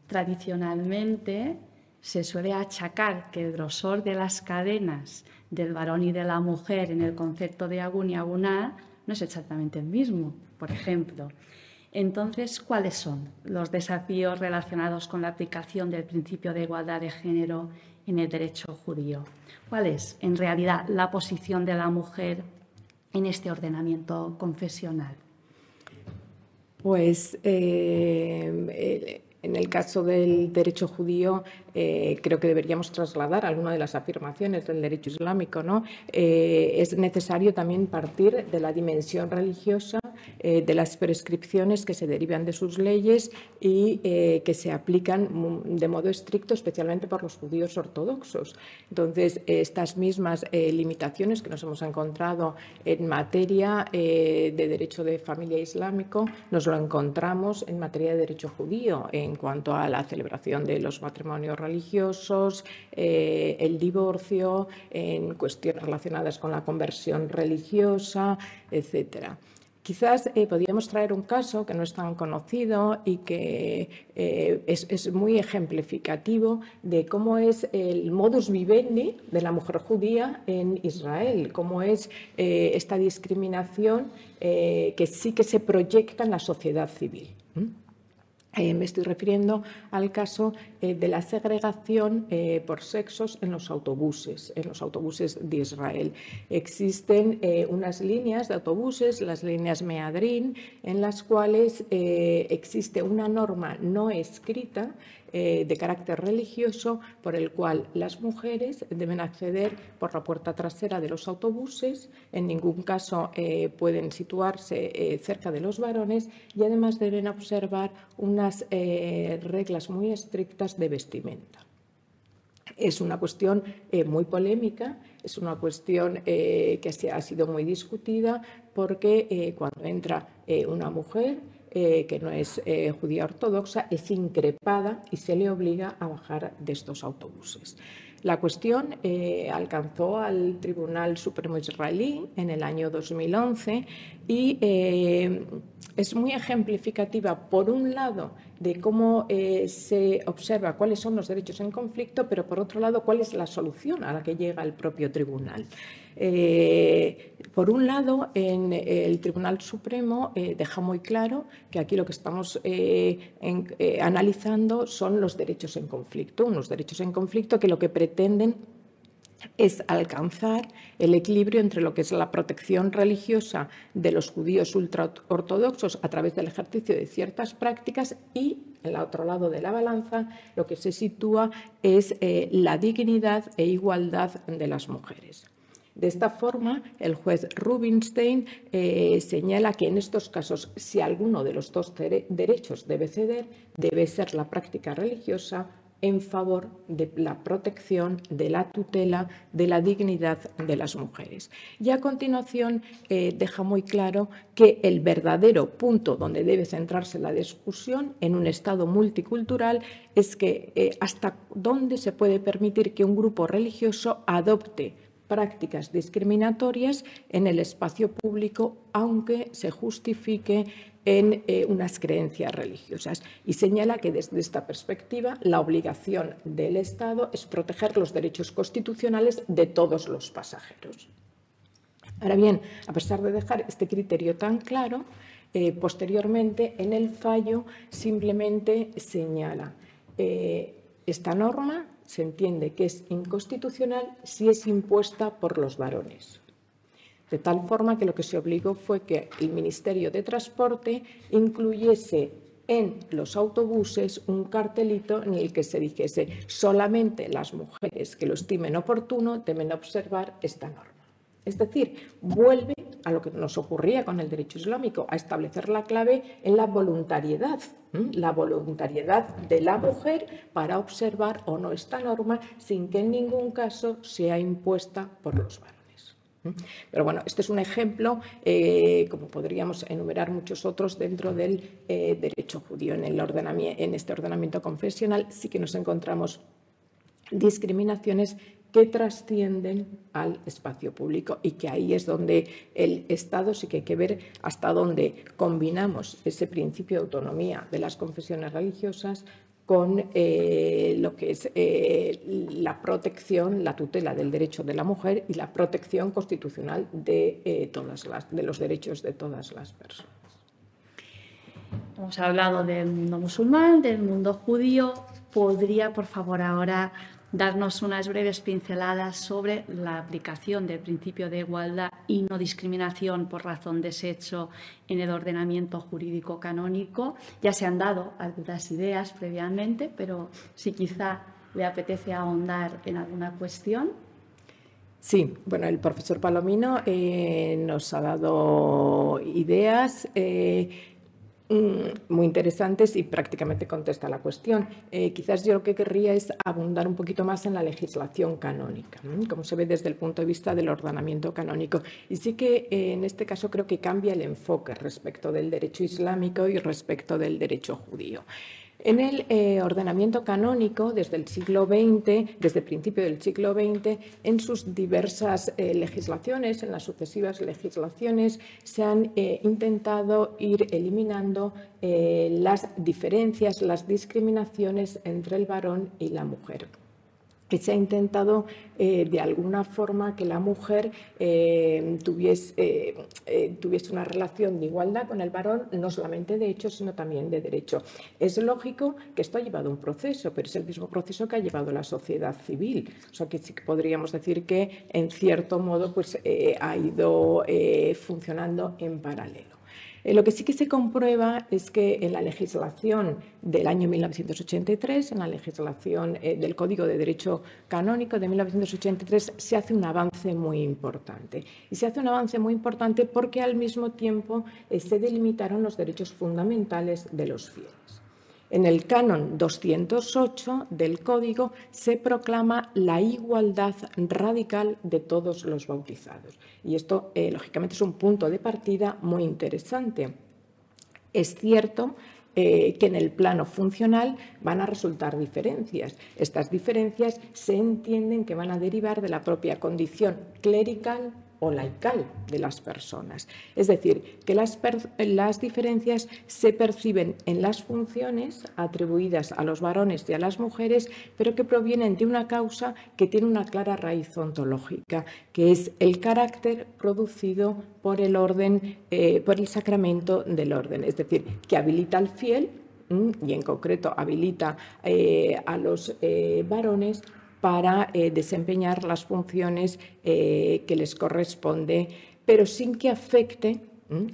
tradicionalmente se suele achacar que el grosor de las cadenas del varón y de la mujer en el concepto de agun y agunar no es exactamente el mismo. Por ejemplo, entonces, ¿cuáles son los desafíos relacionados con la aplicación del principio de igualdad de género en el derecho judío? ¿Cuál es, en realidad, la posición de la mujer en este ordenamiento confesional? Pues eh, en el caso del derecho judío, eh, creo que deberíamos trasladar alguna de las afirmaciones del derecho islámico. ¿no? Eh, es necesario también partir de la dimensión religiosa eh, de las prescripciones que se derivan de sus leyes y que se aplican de modo estricto, especialmente por los judíos ortodoxos. Entonces, estas mismas limitaciones que nos hemos encontrado en materia de derecho de familia islámico, nos lo encontramos en materia de derecho judío, cuanto a la celebración de los matrimonios religiosos, el divorcio, en cuestiones relacionadas con la conversión religiosa, etcétera. Quizás eh, podríamos traer un caso que no es tan conocido y que eh, es, muy ejemplificativo de cómo es el modus vivendi de la mujer judía en Israel, cómo es eh, esta discriminación que sí que se proyecta en la sociedad civil. Eh, me estoy refiriendo al caso eh, de la segregación eh, por sexos en los autobuses, en los autobuses de Israel. Existen unas líneas de autobuses, las líneas Meadrin, en las cuales existe una norma no escrita eh, de carácter religioso por el cual las mujeres deben acceder por la puerta trasera de los autobuses, en ningún caso eh, pueden situarse eh, cerca de los varones y además deben observar unas reglas muy estrictas de vestimenta. Es una cuestión muy polémica, es una cuestión que ha sido muy discutida porque cuando entra una mujer eh, que no es eh, judía ortodoxa, es increpada y se le obliga a bajar de estos autobuses. La cuestión eh, alcanzó al Tribunal Supremo israelí en el año 2011 y es muy ejemplificativa, por un lado, de cómo se observa cuáles son los derechos en conflicto, pero por otro lado, cuál es la solución a la que llega el propio tribunal. Eh, por un lado, en el Tribunal Supremo eh, deja muy claro que aquí lo que estamos eh, analizando son los derechos en conflicto, unos derechos en conflicto que lo que pretenden es alcanzar el equilibrio entre lo que es la protección religiosa de los judíos ultraortodoxos a través del ejercicio de ciertas prácticas y, el otro lado de la balanza, lo que se sitúa es la dignidad e igualdad de las mujeres. De esta forma, el juez Rubinstein eh, señala que en estos casos, si alguno de los dos derechos debe ceder, debe ser la práctica religiosa en favor de la protección, de la tutela, de la dignidad de las mujeres. Y a continuación eh, deja muy claro que el verdadero punto donde debe centrarse la discusión en un Estado multicultural es que eh, hasta dónde se puede permitir que un grupo religioso adopte prácticas discriminatorias en el espacio público, aunque se justifique en eh, unas creencias religiosas y señala que desde esta perspectiva la obligación del Estado es proteger los derechos constitucionales de todos los pasajeros. Ahora bien, a pesar de dejar este criterio tan claro, eh, posteriormente en el fallo simplemente señala eh, esta norma se entiende que es inconstitucional si es impuesta por los varones de tal forma que lo que se obligó fue que el Ministerio de Transporte incluyese en los autobuses un cartelito en el que se dijese solamente las mujeres que lo estimen oportuno deben observar esta norma. Es decir, vuelve a lo que nos ocurría con el derecho islámico, a establecer la clave en la voluntariedad, la voluntariedad de la mujer para observar o no esta norma sin que en ningún caso sea impuesta por los varones. Pero bueno, este es un ejemplo, eh, como podríamos enumerar muchos otros dentro del eh, derecho judío. En, el en este ordenamiento confesional sí que nos encontramos discriminaciones que trascienden al espacio público y que ahí es donde el Estado sí que hay que ver hasta dónde combinamos ese principio de autonomía de las confesiones religiosas con eh, lo que es eh, la protección, la tutela del derecho de la mujer y la protección constitucional de, eh, de los derechos de todas las personas. Hemos hablado del mundo musulmán, del mundo judío. ¿Podría, por favor, ahora darnos unas breves pinceladas sobre la aplicación del principio de igualdad y no discriminación por razón de sexo en el ordenamiento jurídico canónico. Ya se han dado algunas ideas previamente, pero si quizá le apetece ahondar en alguna cuestión. Sí, bueno, el profesor Palomino eh, nos ha dado ideas. Eh, muy interesantes y prácticamente contesta la cuestión. Eh, quizás yo lo que querría es abundar un poquito más en la legislación canónica, como se ve desde el punto de vista del ordenamiento canónico. Y sí que eh, en este caso creo que cambia el enfoque respecto del derecho islámico y respecto del derecho judío. En el eh, ordenamiento canónico, desde el siglo XX, desde el principio del siglo XX, en sus diversas eh, legislaciones, en las sucesivas legislaciones, se han eh, intentado ir eliminando las diferencias, las discriminaciones entre el varón y la mujer que se ha intentado eh, de alguna forma que la mujer eh, tuviese, eh, tuviese, una relación de igualdad con el varón, no solamente de hecho, sino también de derecho. Es lógico que esto ha llevado un proceso, pero es el mismo proceso que ha llevado la sociedad civil. O sea que sí que podríamos decir que en cierto modo pues, ha ido funcionando en paralelo. Eh, lo que sí que se comprueba es que en la legislación del año 1983, en la legislación eh, del Código de Derecho Canónico de 1983, se hace un avance muy importante. Y se hace un avance muy importante porque al mismo tiempo eh, se delimitaron los derechos fundamentales de los fieles. En el canon 208 del Código se proclama la igualdad radical de todos los bautizados. Y esto, eh, lógicamente, es un punto de partida muy interesante. Es cierto eh, que en el plano funcional van a resultar diferencias. Estas diferencias se entienden que van a derivar de la propia condición clerical o laical de las personas. Es decir, que las, las, diferencias se perciben en las funciones atribuidas a los varones y a las mujeres, pero que provienen de una causa que tiene una clara raíz ontológica, que es el carácter producido por el orden, eh, por el sacramento del orden, es decir, que habilita al fiel y en concreto habilita eh, a los eh, varones para eh, desempeñar las funciones eh, que les corresponde, pero sin que afecte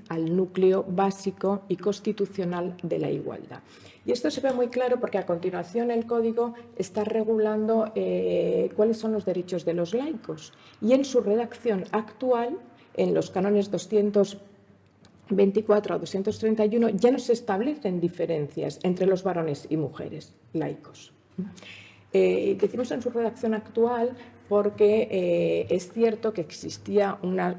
al núcleo básico y constitucional de la igualdad. Y esto se ve muy claro porque a continuación el código está regulando eh, cuáles son los derechos de los laicos. Y en su redacción actual, en los cánones 224 a 231, ya no se establecen diferencias entre los varones y mujeres laicos. Eh, decimos en su redacción actual porque eh, es cierto que existía una,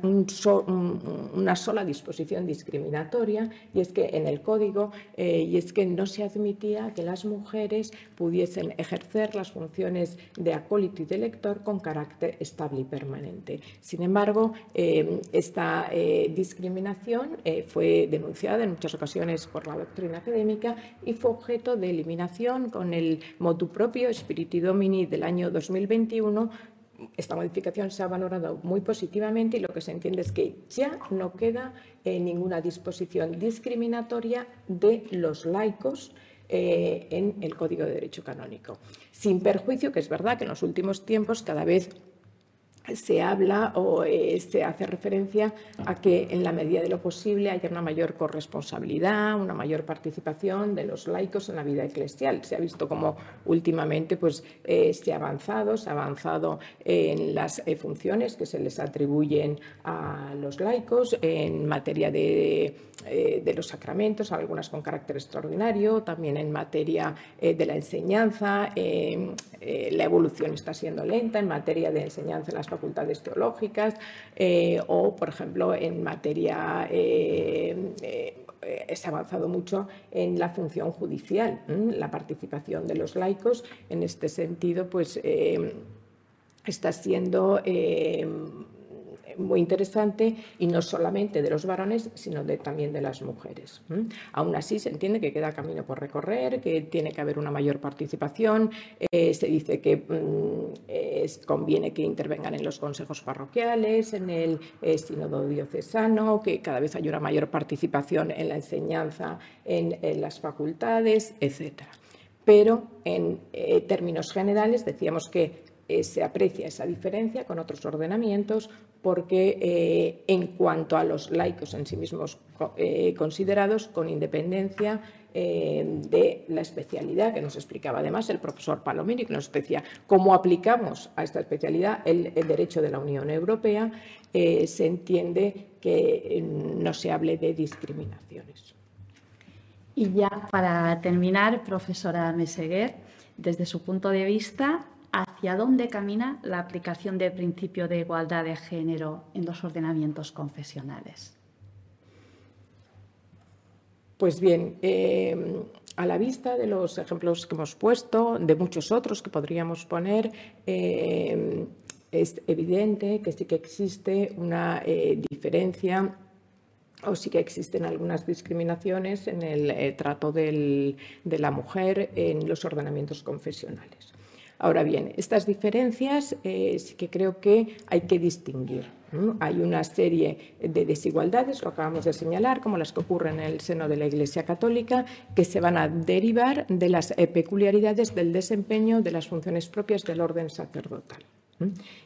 sola disposición discriminatoria y es que en el código eh, y es que no se admitía que las mujeres pudiesen ejercer las funciones de acólito y de lector con carácter estable y permanente. Sin embargo, eh, esta discriminación fue denunciada en muchas ocasiones por la doctrina académica y fue objeto de eliminación con el motu propio Spiriti Domini del año 2021 esta modificación se ha valorado muy positivamente y lo que se entiende es que ya no queda eh, ninguna disposición discriminatoria de los laicos eh, en el Código de Derecho Canónico. Sin perjuicio, que es verdad que en los últimos tiempos cada vez se habla o eh, se hace referencia a que en la medida de lo posible haya una mayor corresponsabilidad, una mayor participación de los laicos en la vida eclesial. Se ha visto como últimamente pues, eh, se ha avanzado, se ha avanzado en las eh, funciones que se les atribuyen a los laicos en materia de, de los sacramentos, algunas con carácter extraordinario, también en materia de la enseñanza. la evolución está siendo lenta en materia de enseñanza facultades teológicas eh, o, por ejemplo, en materia, eh, eh, se ha avanzado mucho en la función judicial, la participación de los laicos. En este sentido, pues está siendo muy interesante y no solamente de los varones, sino también de las mujeres. Aún así, se entiende que queda camino por recorrer, que tiene que haber una mayor participación. Eh, se dice que mm, conviene que intervengan en los consejos parroquiales, en el eh, sínodo diocesano, que cada vez hay una mayor participación en la enseñanza, en, las facultades, etc. Pero en eh, términos generales decíamos que se aprecia esa diferencia con otros ordenamientos porque eh, en cuanto a los laicos en sí mismos eh, considerados, con independencia eh, de la especialidad que nos explicaba además el profesor Palomini, que nos decía cómo aplicamos a esta especialidad el, derecho de la Unión Europea, se entiende que no se hable de discriminaciones. Y ya para terminar, profesora Meseguer, desde su punto de vista, hacia dónde camina la aplicación del principio de igualdad de género en los ordenamientos confesionales. Pues bien, eh, a la vista de los ejemplos que hemos puesto, de muchos otros que podríamos poner, eh, es evidente que sí que existe una eh, diferencia o sí que existen algunas discriminaciones en el trato de la mujer en los ordenamientos confesionales. Ahora bien, estas diferencias eh, sí que creo que hay que distinguir. Hay una serie de desigualdades, lo acabamos de señalar, como las que ocurren en el seno de la Iglesia Católica, que se van a derivar de las eh, peculiaridades del desempeño de las funciones propias del orden sacerdotal.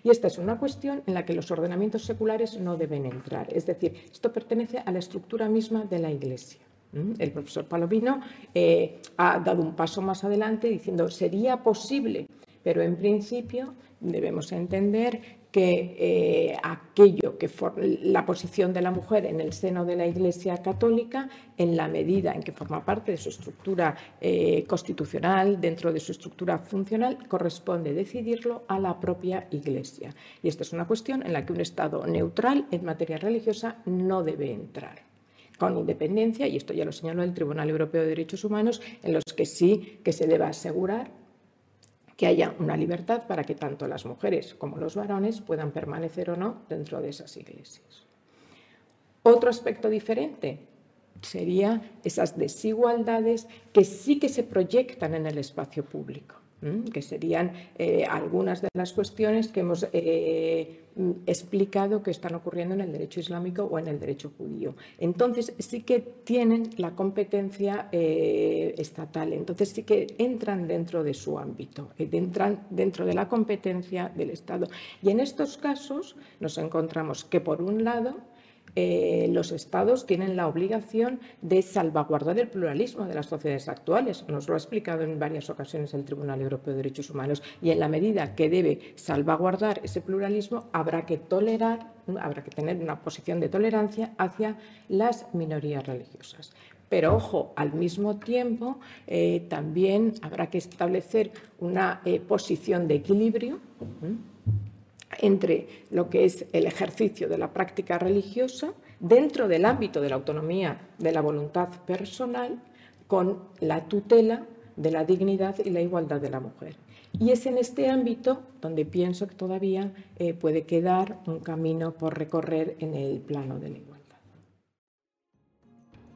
Y esta es una cuestión en la que los ordenamientos seculares no deben entrar. Es decir, esto pertenece a la estructura misma de la Iglesia. El profesor Palomino eh, ha dado un paso más adelante diciendo sería posible pero en principio debemos entender que eh, aquello que la posición de la mujer en el seno de la Iglesia Católica, en la medida en que forma parte de su estructura eh, constitucional, dentro de su estructura funcional, corresponde decidirlo a la propia Iglesia. Y esta es una cuestión en la que un Estado neutral en materia religiosa no debe entrar con independencia, y esto ya lo señaló el Tribunal Europeo de Derechos Humanos, en los que sí que se deba asegurar que haya una libertad para que tanto las mujeres como los varones puedan permanecer o no dentro de esas iglesias. Otro aspecto diferente sería esas desigualdades que sí que se proyectan en el espacio público que serían eh, algunas de las cuestiones que hemos eh, explicado que están ocurriendo en el derecho islámico o en el derecho judío. Entonces sí que tienen la competencia eh, estatal, entonces sí que entran dentro de su ámbito, entran dentro de la competencia del Estado. Y en estos casos nos encontramos que por un lado eh, los estados tienen la obligación de salvaguardar el pluralismo de las sociedades actuales. Nos lo ha explicado en varias ocasiones el Tribunal Europeo de Derechos Humanos. Y en la medida que debe salvaguardar ese pluralismo, habrá que tolerar, habrá que tener una posición de tolerancia hacia las minorías religiosas. Pero ojo, al mismo tiempo eh, también habrá que establecer una eh, posición de equilibrio entre lo que es el ejercicio de la práctica religiosa dentro del ámbito de la autonomía de la voluntad personal con la tutela de la dignidad y la igualdad de la mujer. Y es en este ámbito donde pienso que todavía eh, puede quedar un camino por recorrer en el plano de la.